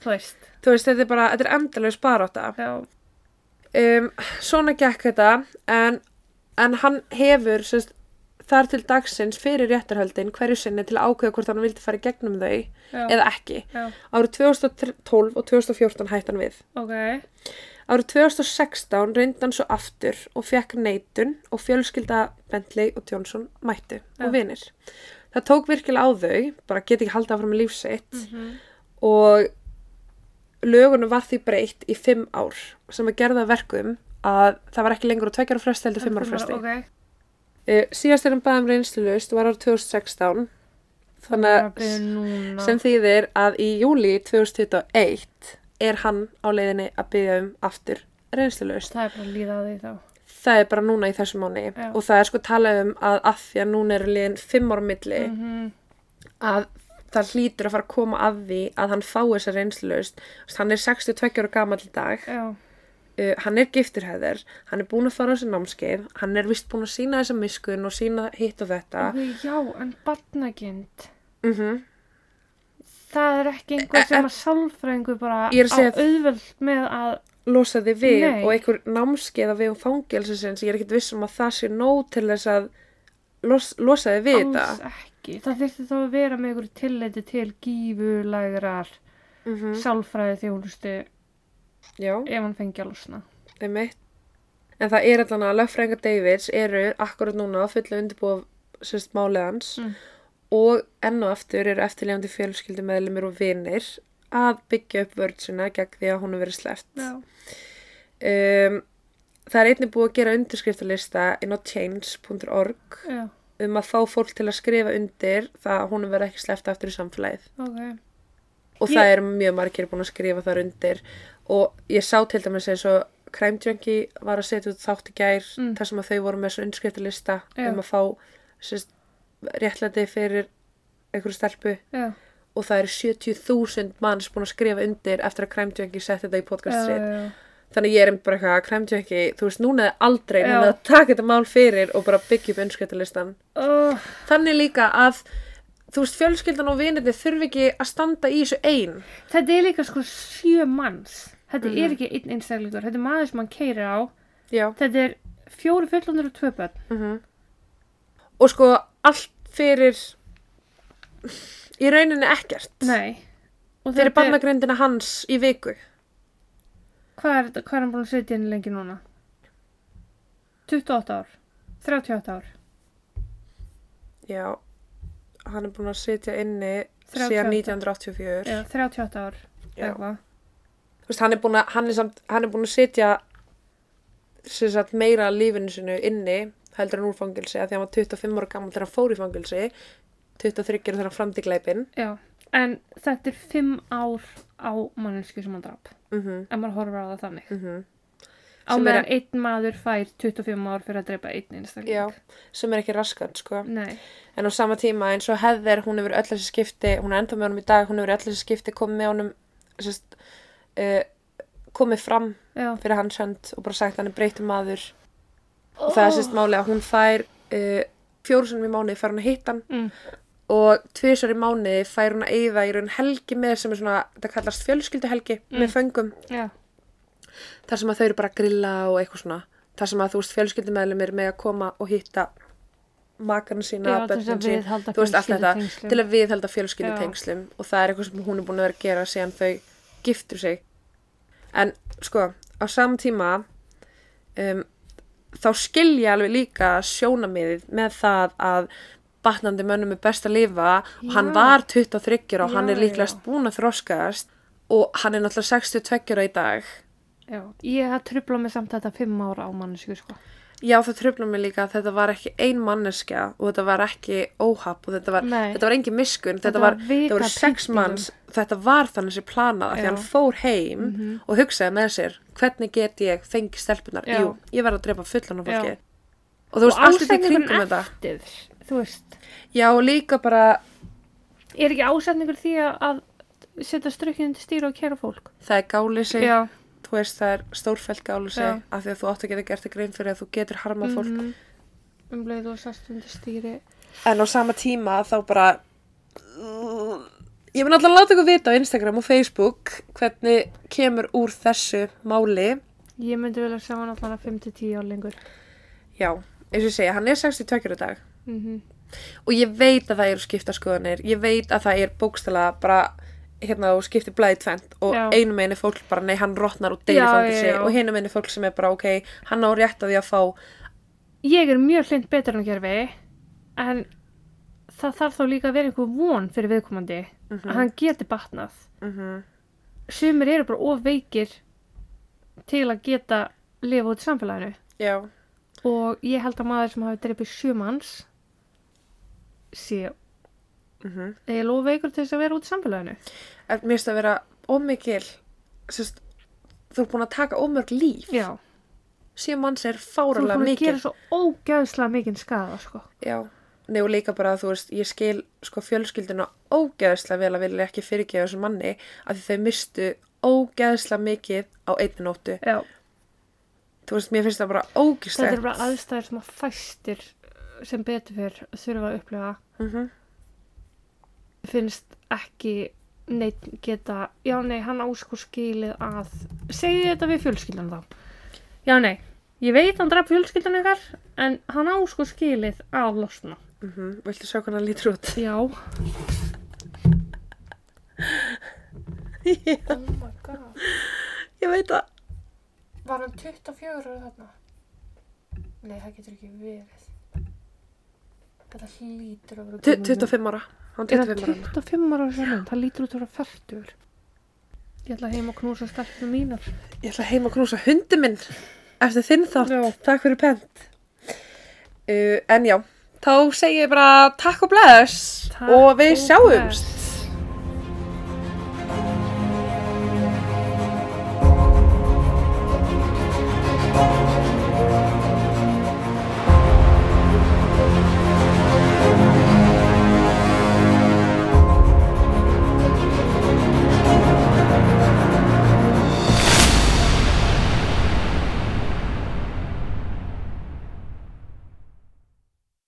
Þú veist. þú veist, þetta er bara, þetta er endalaus barátta Já, um, svona gekk þetta en, en hann hefur sérst, þar til dagsins fyrir réttarhöldin hverju sinni til að ákveða hvort hann vildi fara í gegnum þau já, eða ekki já, árið 2012 og 2014 hætti hann við ok. árið 2016 reyndi hann svo aftur og fekk neitun og fjölskylda Bentley og Johnson mættu Já. og vinir það tók virkilega á þau bara geti ekki haldið áfram með lífsitt Mhm. og lögunum var því breytt í fimm ár sem að gerða verkum að það var ekki lengur á tveggjara fresti heldur fimm ára fresti Ok. uh, síðast er hann baðum reynslulust var árið 2016 þannig að sem þýðir að í júli 2021 er hann á leiðinni að byggja um aftur reynslulust Það er bara að líða að því þá. það er bara núna í þessu mánu Já. og það er sko talað um að að því að núna er liðin fimm ára milli Mhm. að það hlýtur að fara að koma að því að hann fái þessa reynslulaust hann er 62 ára gamall í dag uh, hann er gifturhæðir hann er búin að fara á þessi námskeið hann er vist búin að sína þessa miskun og sína hitt og þetta já, en barnagind. mm Það er ekki einhver sem að sálfræðingur bara á auðvöld með að, losa þig við Nei. og einhver námskeið að við um fangelsisins ég er ekkert viss um að það sé nóg til þess að los, losa þig við alls þetta ekki. Það þurfti þá að vera með einhverju tilleiti til gífulægrar mm -hmm. sálfræði þjónustu ef hann fengi losna. einmitt. En það er allan að lögfræðingar Davids eru akkurat núna fulla undirbúa sérst málið hans Mm. og enn og aftur eru eftirlegandi fjölskyldi meðlumir og vinir að byggja upp vörð sína gegn því að hún er verið sleppt. Um, það er einnig búið að gera undirskriftalista inn á change.org Já, um að fá fólk til að skrifa undir það að hún verið ekki sleppt aftur í samfélagið ok. og Ég- það eru mjög margir búin að skrifa þar undir og ég sá til dæmis eins og Crime Junkie var að setja út þátt í gær Mm. þar sem að þau voru með svo undirskriftalista Já. um að fá sérst, réttlæti fyrir einhverju stelpu Já, og það eru 70.000 manns búin að skrifa undir eftir að Crime Junkie setti þetta í já. Þannig ég er einmitt bara eitthvað að Crime Junkie þú veist núna er aldrei núna að taka þetta mál fyrir og bara byggja upp undirskriftarlistan Oh, þannig líka að þú veist fjölskyldan og vinirni þurfi ekki að standa í þessu ein þetta er líka sko sjö manns. Þetta Mhm. er ekki einn einstaklingur. Þetta er maður sem hann keirir á. já Þetta er fjóri fullundur og tvö börn. mm og sko allt fyrir í rauninni ekkert Nei. Og þetta er- barnagrindina hans í viku Hvað er, þetta- hvað er hann búin að setja inn lengi núna? 28 ár. 38 ár. já hann er búin að sitja inni 38. síðan 1984 Já, 38 ár. Já. Þú veist, hann er búin að hann er, samt, hann er búin að sitja sem sagt, meira lífinu sinu inni heldur en úr fangilsi að því hann var 25 ára gammal þegar hann fór í fangilsi 23 þegar hann framdi glæpin Já. En þetta er 5 ár á mannesku sem hann draf. Mm -hmm, Ef maður horfir á það þannig. mm Á Sem er- meðan einn maður fær 25 ár fyrir að drepa einn einstakling. já, sem er ekki raskat sko. Nei. en á sama tíma eins og Heather hún hefur öll þessi skipti, hún er ennþá með honum í dag hún hefur öll þessi skipti komið með honum sest, uh, komið fram Já. fyrir hans hönd og bara sagt hann er breytum maður og það er sérst máli að hún fær uh, fjórusunum í mánuði fær hún að hitta hann Mm. Og tvisar í mánuði fær hún að eyða í raun helgi með sem er svona, þetta kallast fjölskylduhelgi Mm. með föngum, Já. þar sem að þau eru bara að grilla og eitthvað svona. Þar sem að þú veist fjölskyldumeðlumir með að koma og hitta makarna sína, að sín. þú veist allt þetta, til að viðhalda fjölskyldutengslum. Og það er eitthvað sem hún er búin að vera að gera síðan þau giftur sig. En sko, á saman tíma um, þá skilja alveg líka sjónamiðið með það að batnandi mönnum er best að lifa og hann Já. var 23 og hann Já, er líklegast búin að þroskast og hann er náttúrulega 62 ára í dag Já, ég hef trublað mig samt þetta fimm ára á mannesku, sko. Já, það tröfla mig líka að þetta var ekki ein manneskja og þetta var ekki óhapp og þetta var, þetta var engin miskun, þetta, Þetta var, var vika sex manns, þetta var þannig sem planað af því Já. Hann fór heim og hugsaði með sér, hvernig get ég fengið stelpunar, Já. jú, ég verð að drepa fullan Já. fólki og þú veist, allt þetta í kringum þetta þú veist, Já, og líka bara, er ekki ásetningur því að, setja strukkinu til stýra og kæra fólk? það er gáleysi Já. þú veist, það er stórfælt gáleysi Já. af því að þú átt að geta gert þig grein fyrir að þú getur harmað fólk Mhm. Um leið og sast undir stýri. en á sama tíma þá bara ég mun alltaf að láta ykkur vita á Instagram og Facebook hvernig kemur úr þessu máli Ég myndi vel að sjá hann allan að 5-10 ár lengur. já, eins og ég segja, hann er 62 ára í dag Mm og ég veit að það eru skipta skoðanir ég veit að það er bókstala bara hérna og skiptir blæði tvent og Já. einu meginn er fólk bara nei hann rotnar og deyri fangilsi og hinu meginn er fólk sem er bara ok hann á rétt á því að fá Ég er mjög hlind betur en gerfi, en það þarf þá líka að vera einhver von fyrir viðkomandi að hann geti batnað. mm Sumir eru bara of veikir til að geta lifa út í samfélaginu. já, og ég held að maður sem hafi dreipið sjö manns sé mm eiginlega of veikur til þess að vera út í samfélaginu. mér finnst að vera ómikil sérst, þú er búin að taka ómörg líf Já, sjö manns er þú er fáralega búin að mikil gera svo ógæðslega mikinn skada, sko. Já, og líka bara að þú veist, ég skil sko fjölskylduna ógeðslega vel að vilja ekki fyrirgefa þessum manni af því þau mistu ógeðslega mikið á einni nóttu. Já, Þú veist, mér finnst það bara þetta ógeðslegt. er bara aðstæður sem að fæstir sem betur fyrr þurfa að upplifa. Mm Finnst ekki neitt geta, já nei, hann áskur skilið að, segið þetta við fjölskyldan þá. Já nei, ég veit hann draf fjölskyldan ykkar, en hann áskur skilið að losna. -hmm. Viltu sjá hvernig hann lítur út? Já. Já. Oh my god. Ég veit það. Var hann 24 ára þarna? Nei, það getur ekki verið. Þetta hlýtur að vera... Tu- gömul mynd. 25 ára. Hann Er 25 það ára. 25 ára sem Það lítur út að vera 40. Ég ætla heim og knúsa stelpnum mínar. Ég ætla heim að knúsa hundi minn eftir þinn þátt. Já. Takk fyrir pent. Uh, en já, þá segi ég bara takk og bless Takk og við og sjáumst.